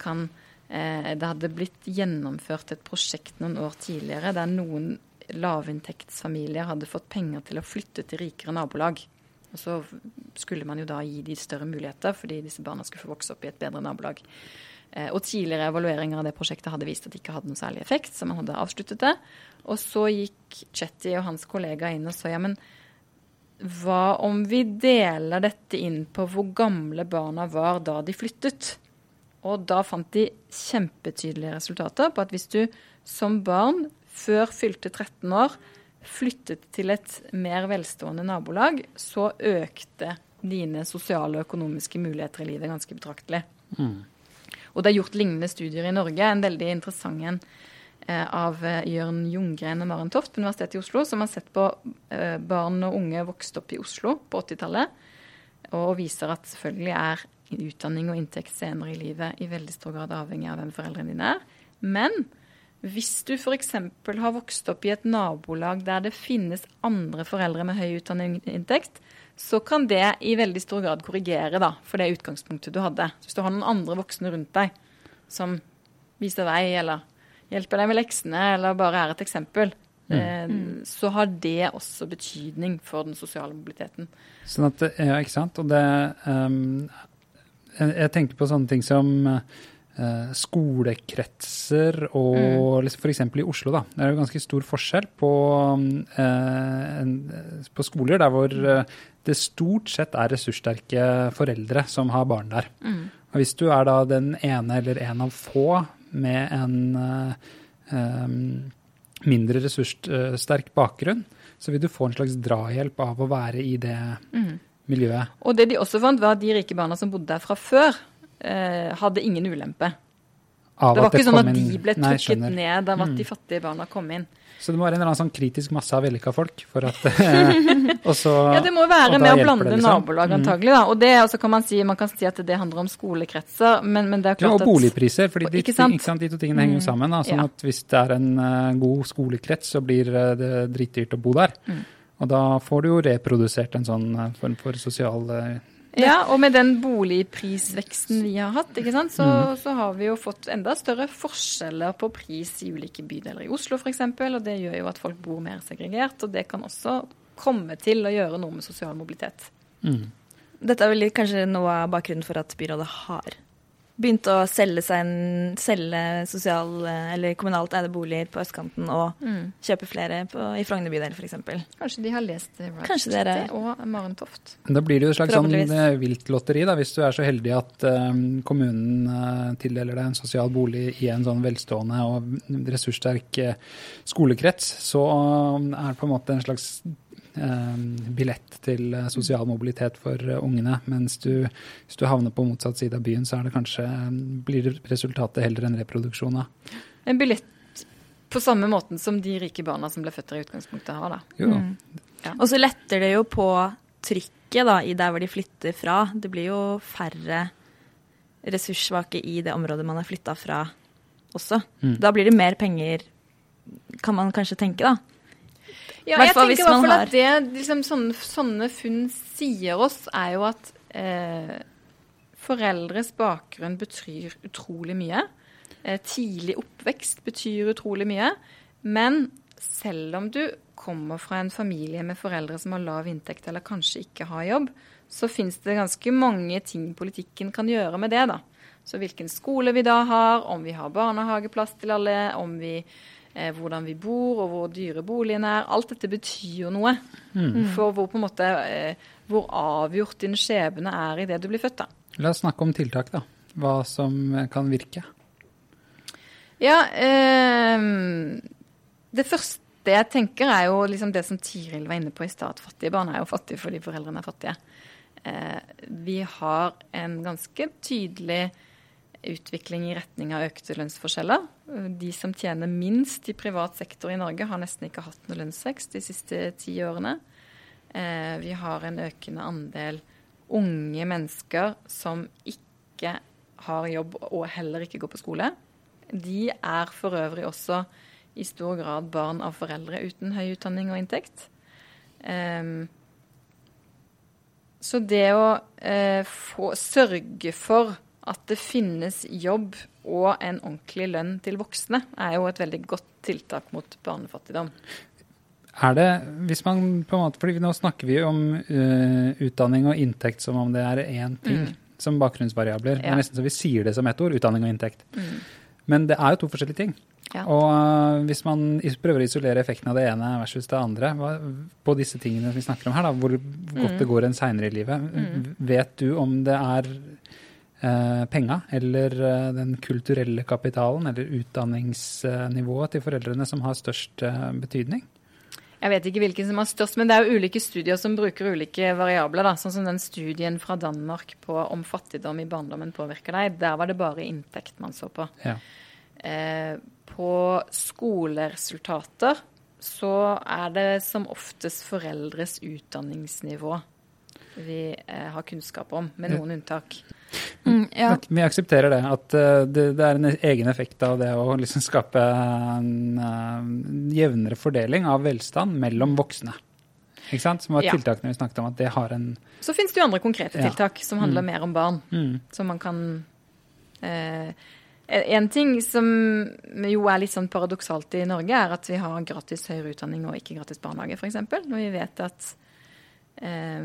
kan Det hadde blitt gjennomført et prosjekt noen år tidligere der noen lavinntektsfamilier hadde fått penger til å flytte til rikere nabolag. Og så skulle man jo da gi de større muligheter, fordi disse barna skulle få vokse opp i et bedre nabolag. Eh, og tidligere evalueringer av det prosjektet hadde vist at det ikke hadde noe særlig effekt, så man hadde avsluttet det. Og så gikk Chetty og hans kollega inn og sa ja, men hva om vi deler dette inn på hvor gamle barna var da de flyttet? Og da fant de kjempetydelige resultater på at hvis du som barn før fylte 13 år flyttet til et mer velstående nabolag, så økte dine sosiale og økonomiske muligheter i livet ganske betraktelig. Mm. Og det er gjort lignende studier i Norge. En veldig interessant en eh, av eh, Jørn Ljunggren og Maren Toft på Universitetet i Oslo, som har sett på eh, barn og unge vokst opp i Oslo på 80-tallet, og viser at selvfølgelig er utdanning og inntekt senere i livet i veldig stor grad avhengig av hvem foreldrene dine er. Men hvis du f.eks. har vokst opp i et nabolag der det finnes andre foreldre med høy utdanning og inntekt, så kan det i veldig stor grad korrigere da, for det utgangspunktet du hadde. Så hvis du har noen andre voksne rundt deg som viser vei, eller hjelper deg med leksene, eller bare er et eksempel, mm. eh, så har det også betydning for den sosiale mobiliteten. Sånn at, ja, ikke sant. Og det um, jeg, jeg tenker på sånne ting som uh, Eh, skolekretser og mm. liksom f.eks. i Oslo, da. Det er jo ganske stor forskjell på, eh, på skoler der hvor eh, det stort sett er ressurssterke foreldre som har barn der. Mm. Og hvis du er da den ene eller en av få med en eh, mindre ressurssterk bakgrunn, så vil du få en slags drahjelp av å være i det mm. miljøet. Og det de også fant, var de rike barna som bodde der fra før, eh, hadde ingen ulempe. Av det var ikke sånn at de ble trukket nei, ned av at mm. de fattige barna kom inn. Så det må være en eller annen sånn kritisk masse av vellykka folk for at også, Ja, det må være med å blande liksom. nabolag, mm. antagelig. Da. Og det altså kan man si, man kan si at det handler om skolekretser, men, men det er klart Ja, og boligpriser, for de, de to tingene henger jo mm. sammen. Da. Sånn ja. at hvis det er en uh, god skolekrets, så blir uh, det dritdyrt å bo der. Mm. Og da får du jo reprodusert en sånn uh, form for sosial ja, og med den boligprisveksten vi har hatt, sant, så, mm. så, har vi jo fått enda større forskjeller på pris i ulike bydeler i Oslo f.eks. Og det gjør jo at folk bor mer segregert, og det kan også komme til å gjøre noe med sosial mobilitet. Mm. Dette er vel kanskje noe av bakgrunnen for at byrådet har begynt å selge, seg en, selge sosial, eller kommunalt eide boliger på østkanten og mm. kjøpe flere på, i Frogner bydel f.eks. Kanskje de har lest Kanskje dere... og Maren Toft. Da blir det jo et slags sånn eh, viltlotteri, da, hvis du er så heldig at um, kommunen uh, tildeler deg en sosial bolig i en sånn velstående og ressurssterk uh, skolekrets. Så uh, er det på en måte en slags eh, billett til eh, sosial mobilitet for eh, ungene. Mens du, hvis du havner på motsatt side av byen, så er det kanskje, blir resultatet heller en reproduksjon av. En billett på samme måten som de rike barna som ble født der i utgangspunktet har, da. Jo, Mm. Og så letter det jo på trykket da, i der hvor de flytter fra. Det blir jo færre ressurssvake i det området man har flytta fra også. Mm. Da blir det mer penger, kan man kanskje tenke, da. Ja, jeg tenker i hvert man fall at det liksom, sånne, sånne funn sier oss, er jo at eh, foreldres bakgrunn betyr utrolig mye. Eh, tidlig oppvekst betyr utrolig mye. Men selv om du kommer fra en familie med foreldre som har lav inntekt eller kanskje ikke har jobb, så finnes det ganske mange ting politikken kan gjøre med det. da. Så hvilken skole vi da har, om vi har barnehageplass til alle, om vi, eh, hvordan vi bor og hvor dyre boligene er. Alt dette betyr jo noe for hvor, måte, eh, hvor avgjort din skjebne er i det du blir født. da. La oss snakke om tiltak, da. Hva som eh, kan virke. Ja, eh, det første jeg tenker er jo liksom det som Tiril var inne på i stad. at Fattige barn er jo fattige fordi foreldrene er fattige. Eh, vi har en ganske tydelig utvikling i retning av økte lønnsforskjeller. De som tjener minst i privat sektor i Norge, har nesten ikke hatt noe lønnsvekst de siste ti årene. Eh, vi har en økende andel unge mennesker som ikke har jobb og heller ikke går på skole. De er for øvrig også i stor grad barn av foreldre uten høy utdanning og inntekt. Ehm, så det å eh, få, sørge for at det finnes jobb og en ordentlig lønn til voksne, er jo et veldig godt tiltak mot barnefattigdom. Er det, hvis man på en måte, fordi Nå snakker vi om uh, utdanning og inntekt som om det er én ting som bakgrunnsvariabler. Det er nesten så vi sier det som ett ord, utdanning og inntekt. Mm. Men det er jo to forskjellige ting. Ja. Og øh, hvis man prøver å isolere effekten av det ene versus det andre, på disse tingene vi snakker om her, da, hvor godt Mm. det går en seinere i livet, Mm. vet du om det er eh, penga eller eh, den kulturelle kapitalen eller utdanningsnivået til foreldrene som har størst eh, betydning? Jeg vet ikke hvilken som har størst, men det er jo ulike studier som bruker ulike variabler. Da. Sånn som den studien fra Danmark på om fattigdom i barndommen påvirker deg. Der var det bare inntekt man så på. Ja. Eh, på skoleresultater så er det som oftest foreldres utdanningsnivå vi eh, har kunnskap om, med noen unntak. Mm, ja. Vi aksepterer det, at eh, det, det er en egen effekt av det å liksom skape en eh, jevnere fordeling av velstand mellom voksne. Ikke sant? Som var Ja. tiltakene vi snakket om, at det har en Så finnes det jo andre konkrete Ja. tiltak som handler mer om barn. mm, som man kan eh, En ting som jo er litt sånn paradoksalt i Norge, er at vi har gratis høyere utdanning og ikke gratis barnehage, f.eks. Når vi vet at eh,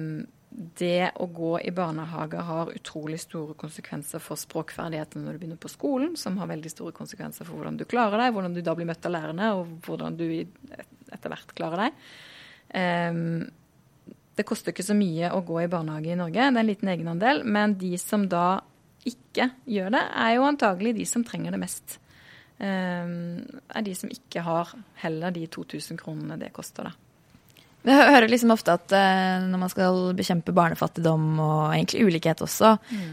det å gå i barnehage har utrolig store konsekvenser for språkferdighetene når du begynner på skolen, som har veldig store konsekvenser for hvordan du klarer deg, hvordan du da blir møtt av lærerne, og hvordan du etter hvert klarer deg. Um, det koster ikke så mye å gå i barnehage i Norge, det er en liten egenandel. Men de som da ikke gjør det, er jo antagelig de som trenger det mest. Um, er de som ikke har heller de 2000 kronene det koster, da. Hø- hører liksom ofte at eh, når man skal bekjempe barnefattigdom og egentlig ulikhet også,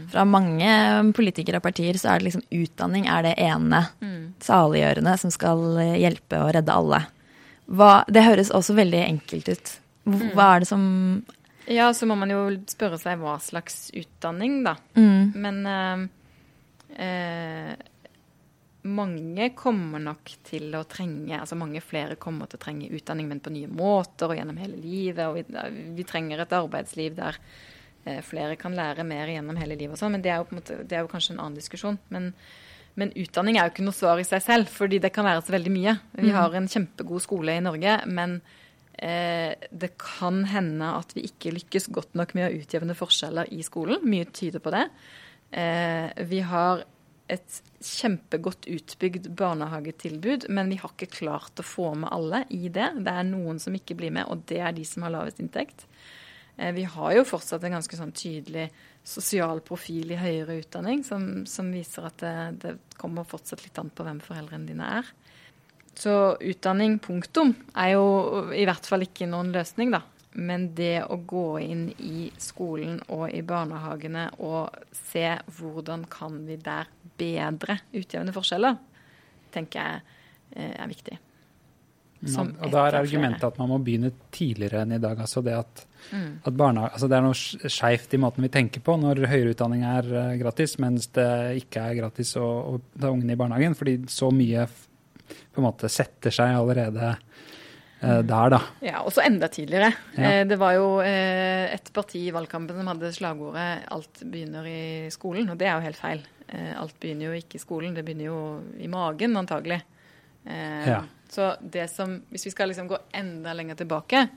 fra mange politikere og partier, så er det liksom utdanning er det ene saliggjørende som skal eh, hjelpe og redde alle. Hva, det høres også veldig enkelt ut. Hva hva er det som Ja, så må man jo spørre seg hva slags utdanning, da. mm, Men øh, eh, mange kommer nok til å trenge Altså mange flere kommer til å trenge utdanning, men på nye måter og gjennom hele livet. Og vi, vi trenger et arbeidsliv der eh, flere kan lære mer gjennom hele livet og sånn. Men det er, måte, det er jo kanskje en annen diskusjon. Men, men utdanning er jo ikke noe svar i seg selv, fordi det kan være så veldig mye. Vi har en kjempegod skole i Norge, men eh, det kan hende at vi ikke lykkes godt nok med å utjevne forskjeller i skolen. Mye tyder på det. Eh, vi har et kjempegodt utbygd barnehagetilbud, men vi har ikke klart å få med alle i det. Det er noen som ikke blir med, og det er de som har lavest inntekt. Eh, Vi har jo fortsatt en ganske sånn tydelig sosial profil i høyere utdanning, som, som viser at det, det kommer fortsatt litt an på hvem foreldrene dine er. Så utdanning, punktum, er jo i hvert fall ikke noen løsning, da. Men det å gå inn i skolen og i barnehagene og se hvordan kan vi der bedre utjevne forskjeller, tenker jeg eh, er viktig. Man, og da er argumentet at man må begynne tidligere enn i dag. altså Det at, mm. at altså det er noe skeivt i måten vi tenker på når høyere utdanning er uh, gratis, mens det ikke er gratis å, å ta ungene i barnehagen. Fordi så mye på en måte setter seg allerede der, da. Ja, og så enda tidligere. Ja. Eh, det var jo eh, et parti i valgkampen som hadde slagordet 'alt begynner i skolen', og det er jo helt feil. Eh, alt begynner jo ikke i skolen, det begynner jo i magen antagelig. Eh, ja. Så det som, hvis vi skal liksom gå enda lenger tilbake,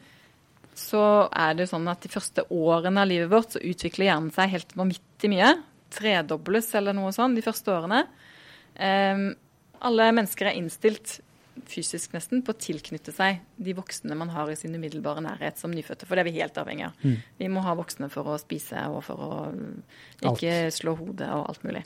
så er det jo sånn at de første årene av livet vårt så utvikler hjernen seg helt vanvittig mye. Tredobles eller noe sånt de første årene. Alle mennesker er innstilt fysisk nesten på å tilknytte seg de voksne man har i sin umiddelbare nærhet som nyfødte. For det er vi helt avhengig av. Mm. Vi må ha voksne for å spise og for å ikke alt. slå hodet og alt mulig.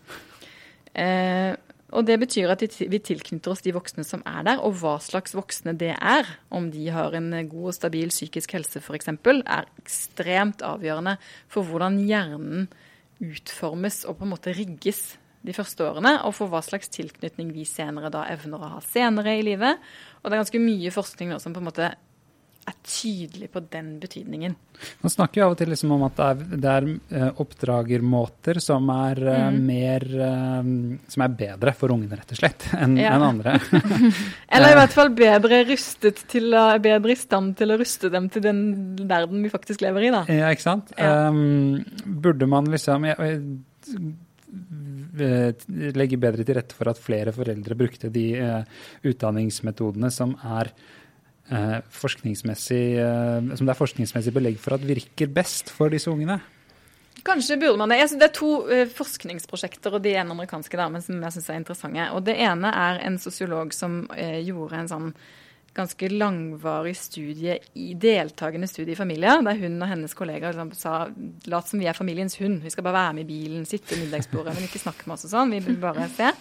Eh, og det betyr at vi tilknytter oss de voksne som er der, og hva slags voksne det er. Om de har en god og stabil psykisk helse f.eks., er ekstremt avgjørende for hvordan hjernen utformes og på en måte rigges de første årene, og for hva slags tilknytning vi senere da evner å ha senere i livet. Og det er ganske mye forskning nå som på en måte er tydelig på den betydningen. Man snakker jo av og til liksom om at det er, det er uh, oppdragermåter som er uh, mm. mer uh, Som er bedre for ungene, rett og slett, enn ja. en andre. Eller i hvert fall bedre rustet til bedre i stand til å ruste dem til den verden vi faktisk lever i, da. Ja, ikke sant. Ja. Um, burde man liksom jeg, legge bedre til rette for at flere foreldre brukte de utdanningsmetodene som er eh, forskningsmessig, eh, som det er forskningsmessig belegg for at virker best for disse ungene? Kanskje burde man det. det er to eh, forskningsprosjekter, og de er amerikanske der, men som jeg syns er interessante. Og Det ene er en sosiolog som eh, gjorde en sånn ganske langvarig studie i deltakende studie i familier, der hun og hennes kollegaer liksom sa lat som vi er familiens hund, vi skal bare være med i bilen, sitte ved middagsbordet, men ikke snakke med oss og sånn, vi vil bare se.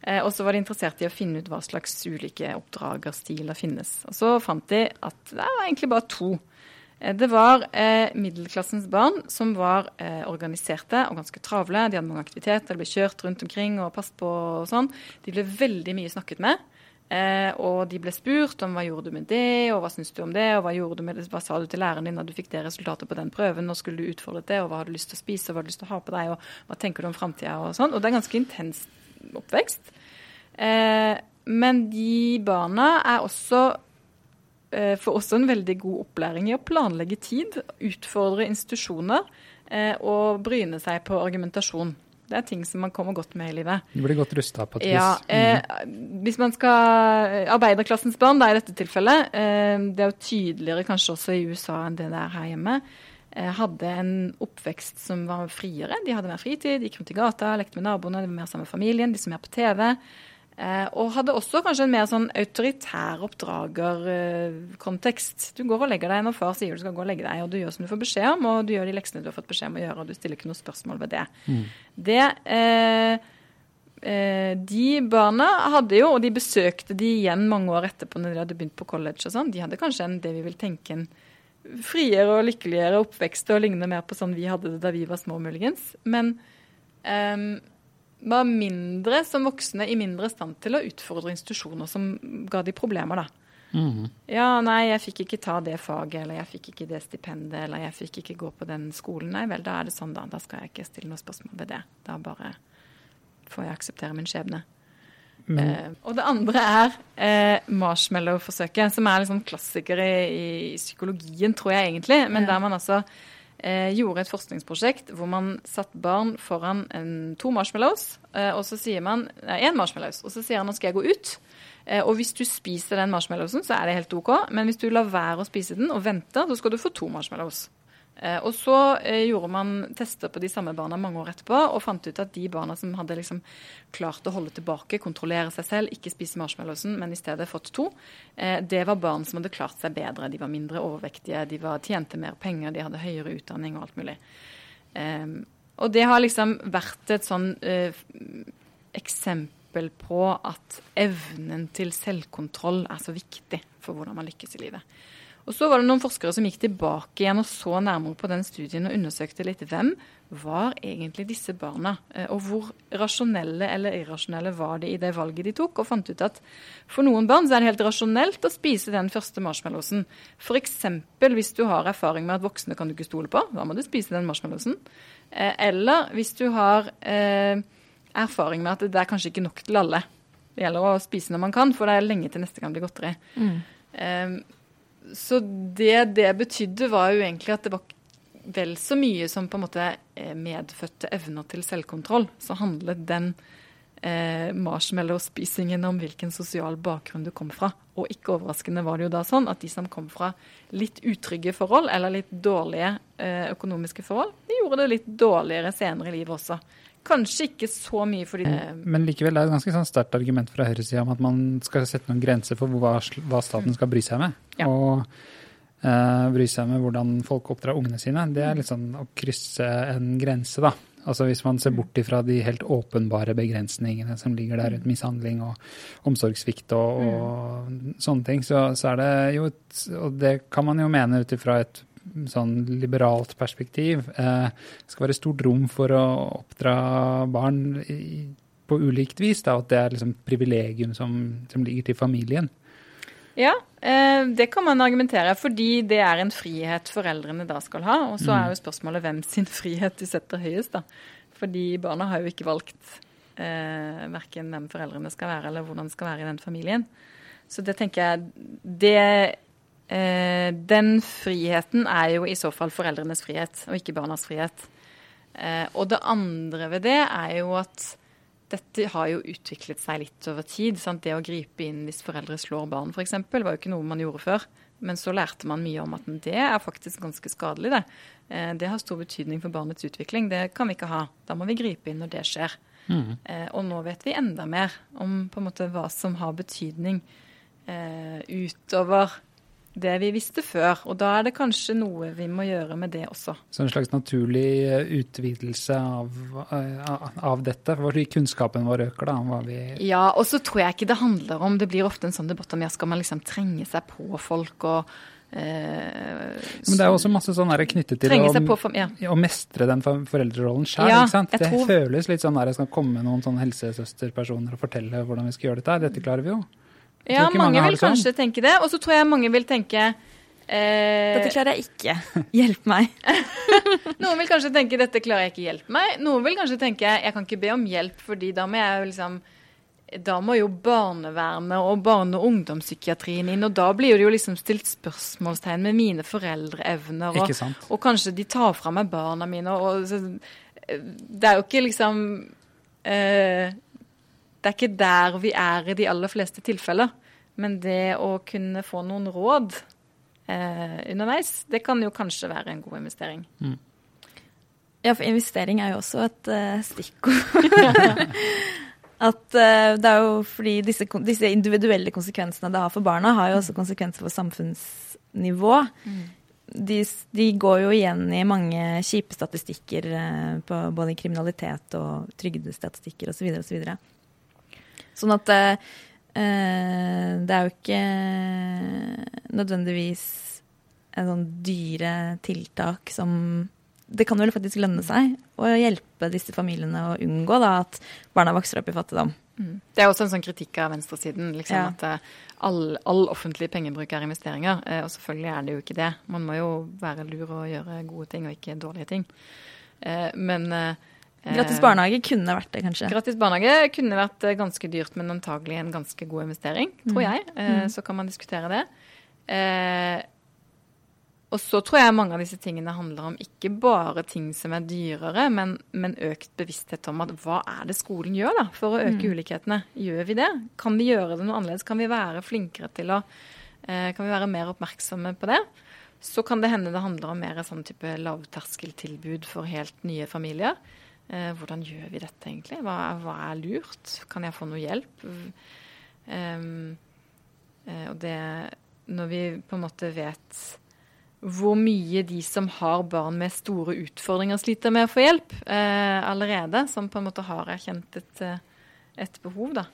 Eh, og så var de interessert i å finne ut hva slags ulike oppdragerstiler finnes. Og så fant de at det var egentlig bare to. Eh, det var eh, middelklassens barn som var eh, organiserte og ganske travle. De hadde mange aktiviteter, de ble kjørt rundt omkring og passet på og sånn. De ble veldig mye snakket med. Eh, og de ble spurt om hva gjorde du med det, og hva syns du om det, og hva, du med det, hva sa du til læreren din da du fikk det resultatet på den prøven, og skulle du utfordret det, og hva har du lyst til å spise, og hva har du lyst til å ha på deg, og hva tenker du om framtida, og sånn. Og det er ganske intens oppvekst. Eh, men de barna er også eh, får også en veldig god opplæring i å planlegge tid, utfordre institusjoner eh, og bryne seg på argumentasjon. Det er ting som man kommer godt med i livet. Du blir godt rusta på et vis. Ja, eh, hvis man skal Arbeiderklassens barn, da i dette tilfellet, eh, det er jo tydeligere kanskje også i USA enn det det er her hjemme, eh, hadde en oppvekst som var friere. De hadde mer fritid, gikk rundt i gata, lekte med naboene, de var mer sammen med familien, de som er på TV. Eh, og hadde også kanskje en mer sånn autoritær oppdragerkontekst. Du går og legger deg når far sier du skal gå og legge deg, og du gjør som du får beskjed om, og du gjør de leksene du har fått beskjed om å gjøre, og du stiller ikke noe spørsmål ved det. Mm. Det eh, eh, De barna hadde jo, og de besøkte de igjen mange år etterpå når de hadde begynt på college og sånn, de hadde kanskje en, det vi vil tenke en friere og lykkeligere oppvekst og lignende mer på sånn vi hadde det da vi var små, muligens. Men um, var mindre som voksne i mindre stand til å utfordre institusjoner som ga de problemer, da. Mm. Ja, nei, jeg fikk ikke ta det faget, eller jeg fikk ikke det stipendet, eller jeg fikk ikke gå på den skolen. Nei vel, da er det sånn, da. Da skal jeg ikke stille noe spørsmål ved det. Da bare får jeg akseptere min skjebne. Mm. Eh, og det andre er eh, marshmallow-forsøket, som er liksom klassiker i, i, psykologien, tror jeg egentlig. Men ja. der man altså gjorde et forskningsprosjekt hvor man satt barn foran en, to marshmallows, eh, og så sier man én marshmallows, og så sier han nå skal jeg gå ut. Eh, og hvis du spiser den marshmallowsen, så er det helt OK, men hvis du lar være å spise den og venter, så skal du få to marshmallows. Eh, og så eh, gjorde man tester på de samme barna mange år etterpå og fant ut at de barna som hadde liksom klart å holde tilbake, kontrollere seg selv, ikke spise marshmallowsen, men i stedet fått to, eh, det var barn som hadde klart seg bedre. De var mindre overvektige, de var, tjente mer penger, de hadde høyere utdanning og alt mulig. Og det har liksom vært et sånn eksempel på at evnen til selvkontroll er så viktig for hvordan man lykkes i livet. Og så var det noen forskere som gikk tilbake igjen og så nærmere på den studien og undersøkte litt hvem var egentlig disse barna, eh, og hvor rasjonelle eller irrasjonelle var de i det valget de tok, og fant ut at for noen barn så er det helt rasjonelt å spise den første marshmallowsen. F.eks. hvis du har erfaring med at voksne kan du ikke stole på, da må du spise den marshmallowsen. Eh, eller hvis du har eh, erfaring med at det er kanskje ikke nok til alle. Det gjelder å spise når man kan, for det er lenge til neste gang blir godteri. Mm. Um, så det det betydde, var jo egentlig at det var vel så mye som på en måte eh, medfødte evner til selvkontroll. Så handlet den eh, marshmallow-spisingen om hvilken sosial bakgrunn du kom fra. Og ikke overraskende var det jo da sånn at de som kom fra litt utrygge forhold eller litt dårlige eh, økonomiske forhold, de gjorde det litt dårligere senere i livet også. Kanskje ikke så mye fordi Men likevel det er et ganske sånn sterkt argument fra høyresida om at man skal sette noen grenser for hva, hva staten skal bry seg med. Ja. Og eh, bry seg med hvordan folk oppdrar ungene sine. Det er litt sånn å krysse en grense, da. Altså Hvis man ser bort ifra de helt åpenbare begrensningene som ligger der rundt mishandling og omsorgssvikt og, og sånne ting, så, så er det jo et Og det kan man jo mene ut ifra et sånn liberalt perspektiv. Eh, det skal være stort rom for å oppdra barn i, på ulikt vis. Da, at det er liksom privilegium som, som ligger til familien. Ja, eh, det kan man argumentere, fordi det er en frihet foreldrene da skal ha. Og så er jo spørsmålet hvem sin frihet de setter høyest, da. Fordi barna har jo ikke valgt eh, verken hvem foreldrene skal være, eller hvordan det skal være i den familien. Så det tenker jeg det, eh, Den friheten er jo i så fall foreldrenes frihet, og ikke barnas frihet. Eh, og det andre ved det er jo at dette har jo utviklet seg litt over tid. Sant? Det å gripe inn hvis foreldre slår barn f.eks. var jo ikke noe man gjorde før. Men så lærte man mye om at det er faktisk ganske skadelig. Det eh, Det har stor betydning for barnets utvikling. Det kan vi ikke ha. Da må vi gripe inn når det skjer. Mm. Eh, og nå vet vi enda mer om på en måte hva som har betydning eh, utover det vi visste før. Og da er det kanskje noe vi må gjøre med det også. Så en slags naturlig eh, utvidelse av, eh, av dette, fordi kunnskapen vår øker da, Ja, og så tror jeg ikke det handler om Det blir ofte en sånn debatt om ja, skal man liksom trenge seg på folk og eh, Men det er også masse sånn knyttet til å, for, ja. å mestre den foreldrerollen sjøl. Ja? Det tror- føles litt sånn der det skal komme noen helsesøsterpersoner og fortelle hvordan vi skal gjøre dette. Dette klarer vi jo. Ja, mange mange vil det sånn. kanskje tenke det. Og så tror jeg mange vil tenke eh, Dette klarer jeg ikke. Hjelp meg. Noen vil kanskje tenke 'dette klarer jeg ikke, hjelp meg'. Noen vil kanskje tenke 'jeg kan ikke be om hjelp', fordi da må jeg jo liksom da må jo barnevernet og barne- og ungdomspsykiatrien inn, og da blir det jo liksom stilt spørsmålstegn med mine foreldreevner. Og, og kanskje de tar fra meg barna mine. Og, og, så, det er jo ikke liksom eh, Det er ikke der vi er i de aller fleste tilfeller. Men det å kunne få noen råd eh, underveis, det kan jo kanskje være en god investering. Ja, for investering er jo også et uh, stikkord. At uh, det er jo fordi disse, disse individuelle konsekvensene det har for barna, har jo også konsekvenser for samfunnsnivå. De, de går jo igjen i mange kjipe statistikker uh, på både kriminalitet og trygdestatistikker osv. osv. Sånn at eh, eh, det er jo ikke nødvendigvis en sånn dyre tiltak som Det kan vel faktisk lønne seg å hjelpe disse familiene å unngå da, at barna vokser opp i fattigdom. Det er også en sånn kritikk av venstresiden. Liksom, Ja. At eh, all, all offentlig pengebruk er investeringer. Eh, og selvfølgelig er det jo ikke det. Man må jo være lur og gjøre gode ting, og ikke dårlige ting. Eh, men eh, Gratis barnehage kunne vært det, kanskje. Gratis barnehage kunne vært eh, ganske dyrt, men antagelig en ganske god investering, tror jeg. Eh, Så kan man diskutere det. Eh, og så tror jeg mange av disse tingene handler om ikke bare ting som er dyrere, men, men økt bevissthet om at hva er det skolen gjør da, for å øke ulikhetene? Gjør vi det? Kan vi gjøre det noe annerledes? Kan vi være flinkere til å Kan vi være mer oppmerksomme på det? Så kan det hende det handler om mer sånn type lavterskeltilbud for helt nye familier. Eh, hvordan gjør vi dette egentlig? Hva, hva er lurt? Kan jeg få noe hjelp? Um, og det Når vi på en måte vet hvor mye de som har barn med store utfordringer, sliter med å få hjelp eh, allerede, som på en måte har erkjent et, et behov, da.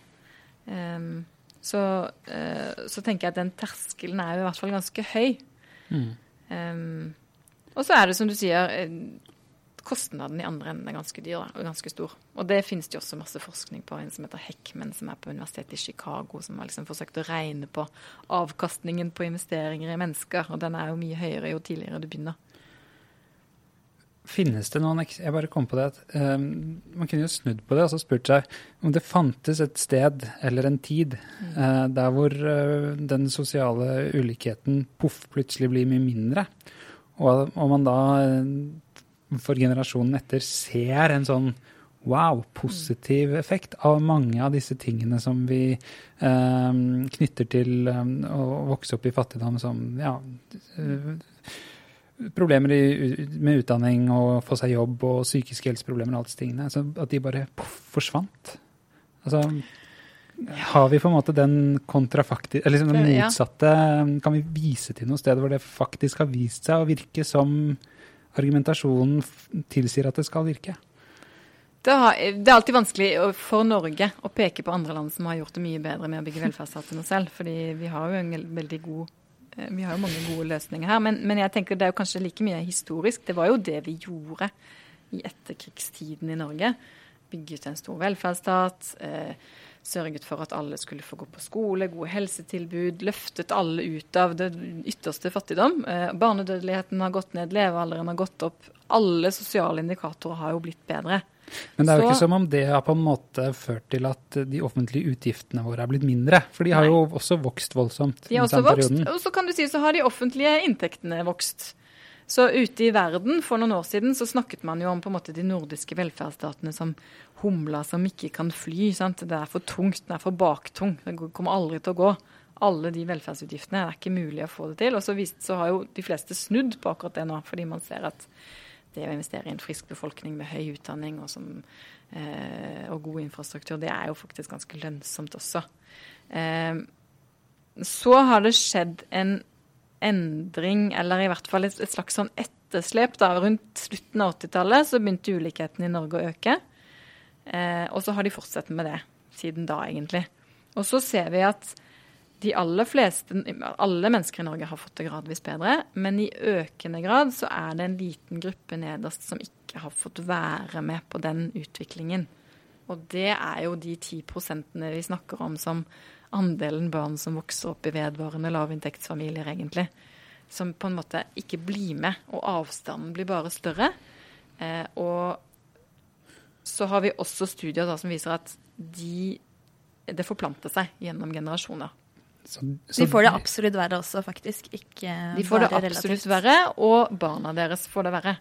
Um, så, uh, så tenker jeg at den terskelen er jo i hvert fall ganske høy. Um, og så er det som du sier, kostnaden i andre enden er ganske dyr og ganske stor. Og det finnes det også masse forskning på. En som heter Heckman, som er på universitetet i Chicago, som har liksom forsøkt å regne på avkastningen på investeringer i mennesker. Og den er jo mye høyere jo tidligere du begynner. Finnes det noen Jeg bare kom på det at um, Man kunne jo snudd på det og så spurt seg om det fantes et sted eller en tid eh, der hvor uh, den sosiale ulikheten poff plutselig blir mye mindre. Og om man da eh, for generasjonen etter ser en sånn wow, positiv effekt av mange av disse tingene som vi eh, knytter til eh, å vokse opp i fattigdom, som ja, eh, problemer i, med utdanning og få seg jobb og psykiske helseproblemer og alt disse tingene. Så at de bare poff, forsvant. Altså, har vi på en måte den kontrafaktiske Eller liksom Ja. motsatte Kan vi vise til noe sted hvor det faktisk har vist seg å virke som argumentasjonen tilsier at det skal virke? Det, har, det er alltid vanskelig for Norge å peke på andre land som har gjort det mye bedre med å bygge velferdsstaten enn oss selv. fordi vi har jo en veldig god eh, vi har jo mange gode løsninger her. Men, men jeg tenker det er jo kanskje like mye historisk. Det var jo det vi gjorde i etterkrigstiden i Norge. Bygget en stor velferdsstat. Eh, sørget for at alle skulle få gå på skole, gode helsetilbud. Løftet alle ut av det ytterste fattigdom. Eh, barnedødeligheten har gått ned, levealderen har gått opp. Alle sosiale indikatorer har jo blitt bedre. Men det er jo Så- ikke som om det har på en måte ført til at de offentlige utgiftene våre er blitt mindre. For de har jo også vokst voldsomt. De har også vokst, perioden. og så kan du si så har de offentlige inntektene vokst. Så ute i verden for noen år siden så snakket man jo om på en måte de nordiske velferdsstatene som humla som ikke kan fly. Sant? Det er for tungt, den er for baktung. Det kommer aldri til å gå. Alle de velferdsutgiftene er ikke mulig å få det til. Og så, vist, så har jo de fleste snudd på akkurat det nå, fordi man ser at det å investere i en frisk befolkning med høy utdanning og, som, eh, og god infrastruktur, det er jo faktisk ganske lønnsomt også. Eh, så har det skjedd en endring, eller i hvert fall et, et slags sånn etterslep. da. Rundt slutten av 80-tallet så begynte ulikheten i Norge å øke. Eh, og så har de fortsatt med det siden da, egentlig. Og så ser vi at de aller fleste, alle mennesker i Norge har fått det gradvis bedre, men i økende grad så er det en liten gruppe nederst som ikke har fått være med på den utviklingen. Og det er jo de ti prosentene vi snakker om som andelen barn som vokser opp i vedvarende lavinntektsfamilier, egentlig. Som på en måte ikke blir med, og avstanden blir bare større. Eh, og så har vi også studier da, som viser at de, det forplanter seg gjennom generasjoner. Så, så De får det absolutt verre også, faktisk. Ikke De får det absolutt relativt. verre, og barna deres får det verre.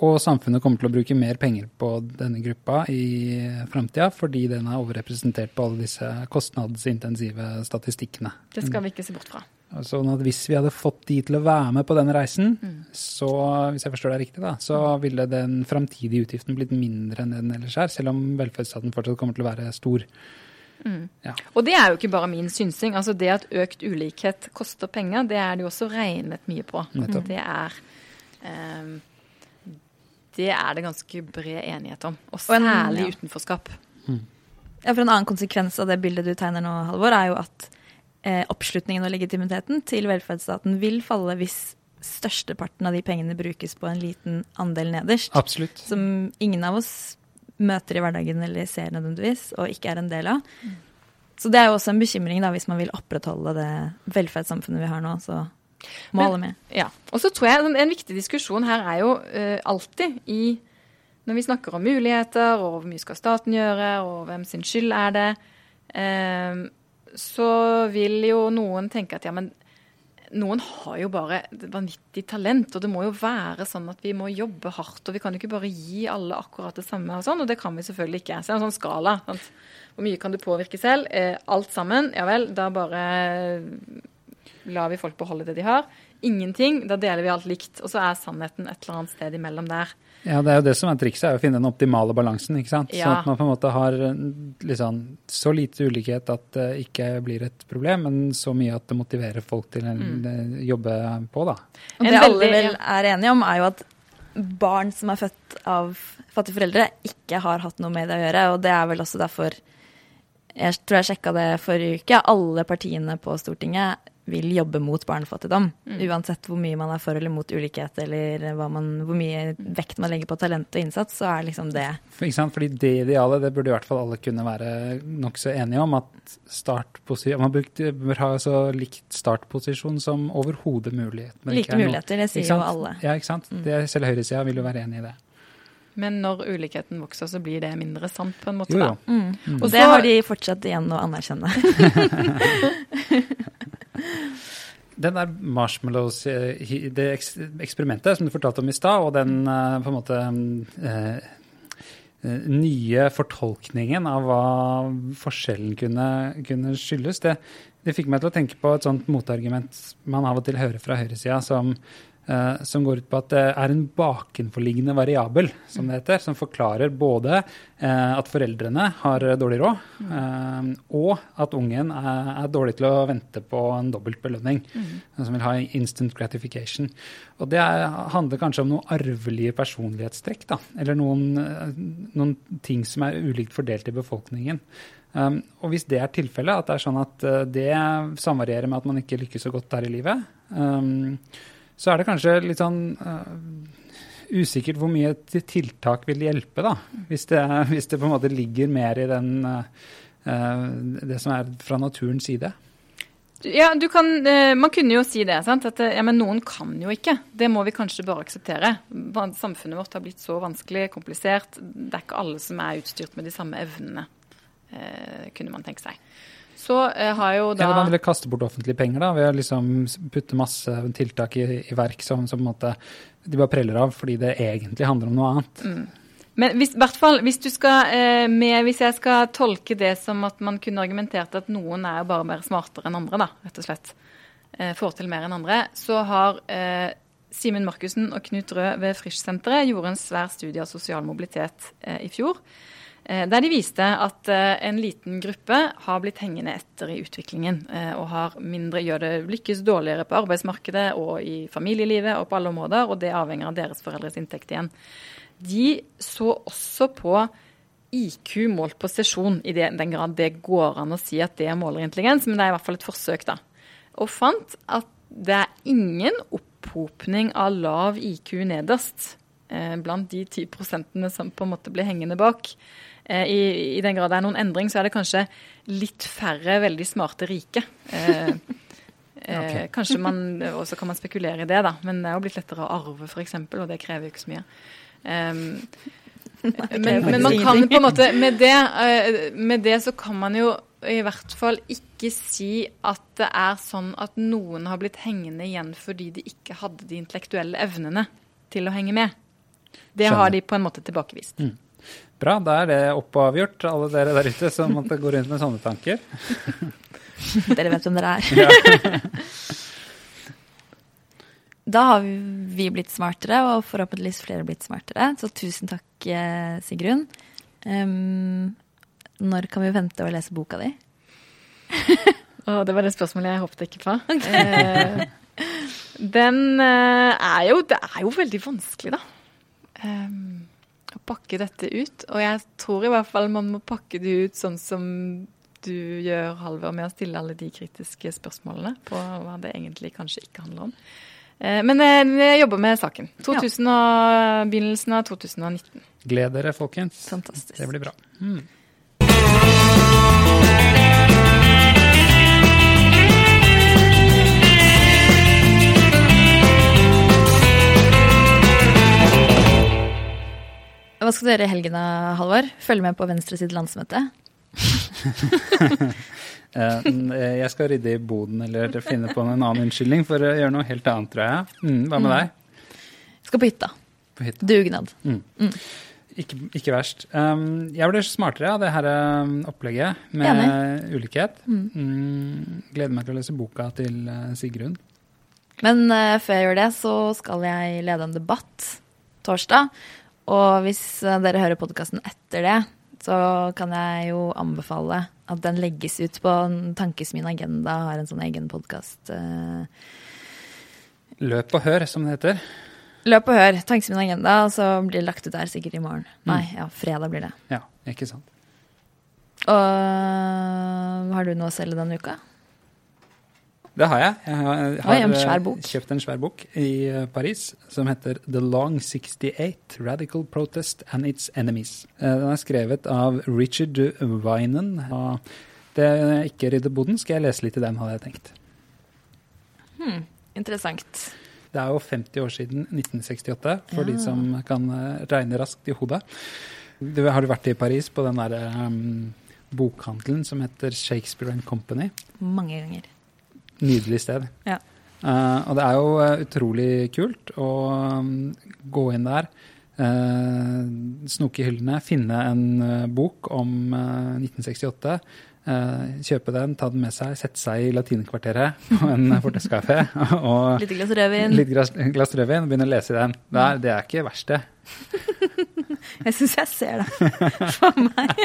Og samfunnet kommer til å bruke mer penger på denne gruppa i framtida, fordi den er overrepresentert på alle disse kostnadsintensive statistikkene. Det skal vi ikke se bort fra. Sånn at hvis vi hadde fått de til å være med på denne reisen, så, hvis jeg forstår deg riktig, da, så ville den framtidige utgiften blitt mindre enn den ellers er, selv om velferdsstaten fortsatt kommer til å være stor. Ja. Og det er jo ikke bare min synsing. Altså det at økt ulikhet koster penger, det er det jo også regnet mye på. Nettopp. Det er ehm, Det er det ganske bred enighet om. Og særlig ja. utenforskap. Ja, for En annen konsekvens av det bildet du tegner nå, Halvor, er jo at eh, oppslutningen og legitimiteten til velferdsstaten vil falle hvis størsteparten av de pengene brukes på en liten andel nederst. Absolutt. Som ingen av oss møter i hverdagen eller ser nødvendigvis, og ikke er en del av. Så det er jo også en bekymring da, hvis man vil opprettholde det velferdssamfunnet vi har nå. Så må Men- med. Ja. Og så tror jeg en- en viktig diskusjon her er jo uh, alltid i Når vi snakker om muligheter, og hvor mye skal staten gjøre, og hvem sin skyld er det, uh, så vil jo noen tenke at ja, men noen har jo bare vanvittig talent, og det må jo være sånn at vi må jobbe hardt, og vi kan jo ikke bare gi alle akkurat det samme og sånn, og det kan vi selvfølgelig ikke. Så det er en sånn skala. Sant? Hvor mye kan du påvirke selv? Eh, alt sammen? Ja vel, da bare lar vi folk beholde det de har. Ingenting, da deler vi alt likt. Og så er sannheten et eller annet sted imellom der. Ja, det er jo det som er trikset, er å finne den optimale balansen. ikke sant? Sånn at man på en måte har eh, liksom, så lite ulikhet at det ikke blir et problem, men så mye at det motiverer folk til å Mm. jobbe på, da. Og En det alle vel er enige om, er jo at barn som er født av fattige foreldre, ikke har hatt noe med det å gjøre. Og det er vel også derfor Jeg tror jeg sjekka det forrige uke. Alle partiene på Stortinget vil jobbe mot barnefattigdom. Mm. Uansett hvor mye man er for eller mot ulikhet, eller hva man, hvor mye vekt man legger på talent og innsats, så er liksom det For, ikke sant? Fordi det idealet, det burde i hvert fall alle kunne være nokså enige om. At man bør ha så likt startposisjon som overhodet mulig. Like er muligheter, det sier jo alle. Ja, ikke sant. Det, selv høyresida vil jo være enig i det. Men når ulikheten vokser, så blir det mindre sant, på en måte. Jo, da. jo. Mm. Og Og det har de fortsatt igjen å anerkjenne. Den der marshmallows, eh, det eksperimentet som du fortalte om i stad, og den eh, på en måte eh, nye fortolkningen av hva forskjellen kunne, kunne skyldes, det, det fikk meg til å tenke på et sånt motargument man av og til hører fra høyresida, som, som går ut på at det er en bakenforliggende variabel, som det heter, som forklarer både eh, at foreldrene har dårlig råd, eh, og at ungen er, dårlig til å vente på en dobbelt belønning, som vil ha instant gratification. Og det er, handler kanskje om noen arvelige personlighetstrekk, da, eller noen, eh, noen ting som er ulikt fordelt i befolkningen. Um, og hvis det er tilfellet, at det er sånn at det samvarierer med at man ikke lykkes så godt der i livet, um, så er det kanskje litt sånn uh, usikkert hvor mye tiltak vil hjelpe, da. Hvis det, hvis det på en måte ligger mer i den uh, det som er fra naturens side. Ja, kan, Man kunne jo si det. sant? At ja, men noen kan jo ikke. Det må vi kanskje bare akseptere. Samfunnet vårt har blitt så vanskelig, komplisert. Det er ikke alle som er utstyrt med de samme evnene, kunne man tenke seg. Så eh, har jo da Eller man ville kaste bort offentlige penger da, ved å liksom putte masse tiltak i, i verk som, som måte de bare preller av fordi det egentlig handler om noe annet. Men hvis, hvert fall, hvis, du skal, eh, med, hvis jeg skal tolke det som at man kunne argumentert at noen er jo bare mer smartere enn andre, da, rett og slett, eh, får til mer enn andre, så har eh, Simen Markussen og Knut Rød ved Frisch-senteret gjorde en svær studie av sosial mobilitet eh, i fjor. Eh, Der de viste at eh, en liten gruppe har blitt hengende etter i utviklingen eh, og har mindre, gjør det lykkes dårligere på arbeidsmarkedet og i familielivet og på alle områder, og det avhenger av deres foreldres inntekt igjen. De så også på IQ målt på sesjon, i den grad det går an å si at det måler intelligens, men det er i hvert fall et forsøk, da. Og fant at det er ingen opphopning av lav IQ nederst blant de 10 prosentene som på en måte blir hengende bak. Eh, i, I den grad det er noen endring, så er det kanskje litt færre veldig smarte rike. Eh, eh, Kanskje man, Og så kan man spekulere i det, da, men det er jo blitt lettere å arve, f.eks., og det krever jo ikke så mye. Um, men, men man kan på en måte med det, med det så kan man jo i hvert fall ikke si at det er sånn at noen har blitt hengende igjen fordi de ikke hadde de intellektuelle evnene til å henge med. Det har de på en måte tilbakevist. Bra, da er det opp og avgjort, alle dere der ute som måtte gå rundt med sånne tanker. Dere vet hvem dere er. Da har vi blitt smartere, og forhåpentligvis flere blitt smartere. Så tusen takk, eh, Sigrun. Um, når kan vi vente å lese boka di? oh, det var det spørsmålet jeg håpet ikke på. Okay. den eh, er jo Det er jo veldig vanskelig, da. å pakke dette ut. Og jeg tror i hvert fall man må pakke det ut sånn som du gjør, Halvor, med å stille alle de kritiske spørsmålene på hva det egentlig kanskje ikke handler om. Eh, men eh, jeg jobber med saken. 2000 og Begynnelsen av 2019. Gled dere, folkens. Fantastisk. Det blir bra. Mm. Hva skal du gjøre i helgen da, Halvor? Følge med på Venstre sitt landsmøte? Eh, Jeg skal rydde i boden eller finne på en annen unnskyldning for å gjøre noe helt annet, tror jeg. Mm, hva med deg? Skal på hytta. På hytta? Dugnad. Ikke, ikke verst. Um, jeg ble smartere av det her um, opplegget med ulikhet. Mm, gleder meg til å lese boka til uh, Sigrun. Men uh, før jeg gjør det, så skal jeg lede en debatt torsdag. Og hvis eh, dere hører podkasten etter det, så kan jeg jo anbefale at den legges ut på Tankes min agenda, har en sånn egen podkast. Løp og hør, som det heter. Løp og hør. Tankes min agenda, og så blir det lagt ut der sikkert i morgen. Nei, ja, fredag blir det. Ja, ikke sant. Og har du noe å selge denne uka? Det har jeg. Jeg har, jeg en eh, kjøpt en svær bok i eh, Paris som heter The Long 68 Radical Protest and Its Enemies. Eh, Den er skrevet av Richard Winan. Og det er ikke rydder boden, skal jeg lese litt i den, hadde jeg tenkt. Hmm, interessant. Det er jo 50 år siden 1968, for de som kan regne raskt i hodet. Du, har du vært i Paris på den der um, bokhandelen som heter Shakespeare and Company? Mange ganger. Nydelig sted. Ja. Uh, og det er jo eh, utrolig kult å um, gå inn der, uh, snoke i hyllene, finne en bok om eh, 1968. Uh, kjøpe den, ta den med seg, sette seg i latinkvarteret på en forteskafé og Litt glass rødvin. litt glass, glass rødvin og begynne å lese i den. Det er, det er ikke verst, det. Jeg syns jeg ser det for meg.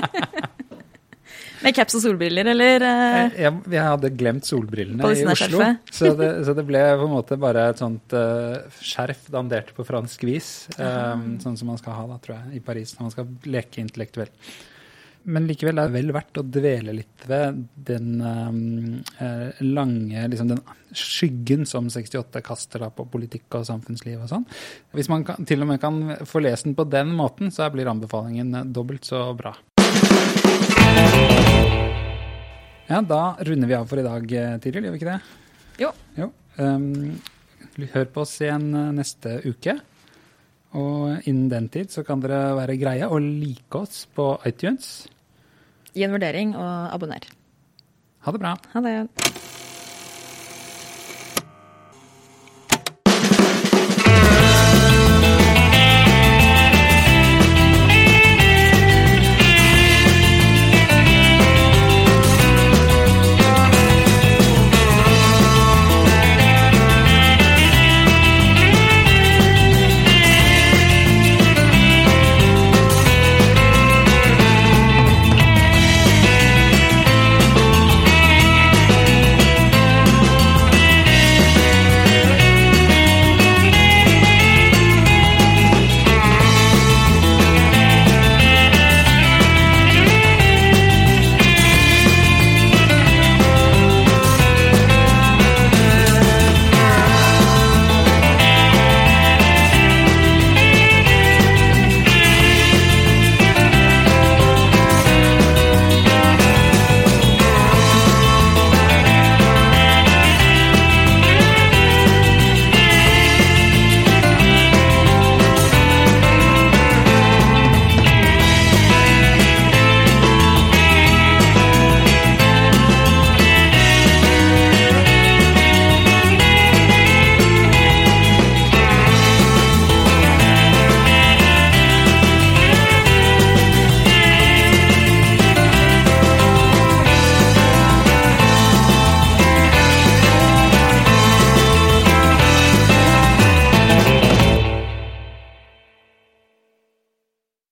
Med caps og solbriller, eller? eh, Jeg, jeg hadde glemt solbrillene i Oslo, så det, så det ble på en måte bare et sånt uh, skjerf dandert på fransk vis. Um, sånn som man skal ha da, tror jeg, i Paris når man skal leke intellektuell. Men likevel er det vel verdt å dvele litt ved den eh, lange liksom den skyggen som 68 kaster da på politikk og samfunnsliv og sånn. Hvis man kan, til og med kan få lest den på den måten, så blir anbefalingen dobbelt så bra. Ja, da runder vi av for i dag, eh, Tiril, gjør vi ikke det? Jo. jo. Um, hør på oss igjen eh, neste uke. Og innen den tid så kan dere være greie og like oss på iTunes. Gi en vurdering og abonner. Ha det bra. Ha det.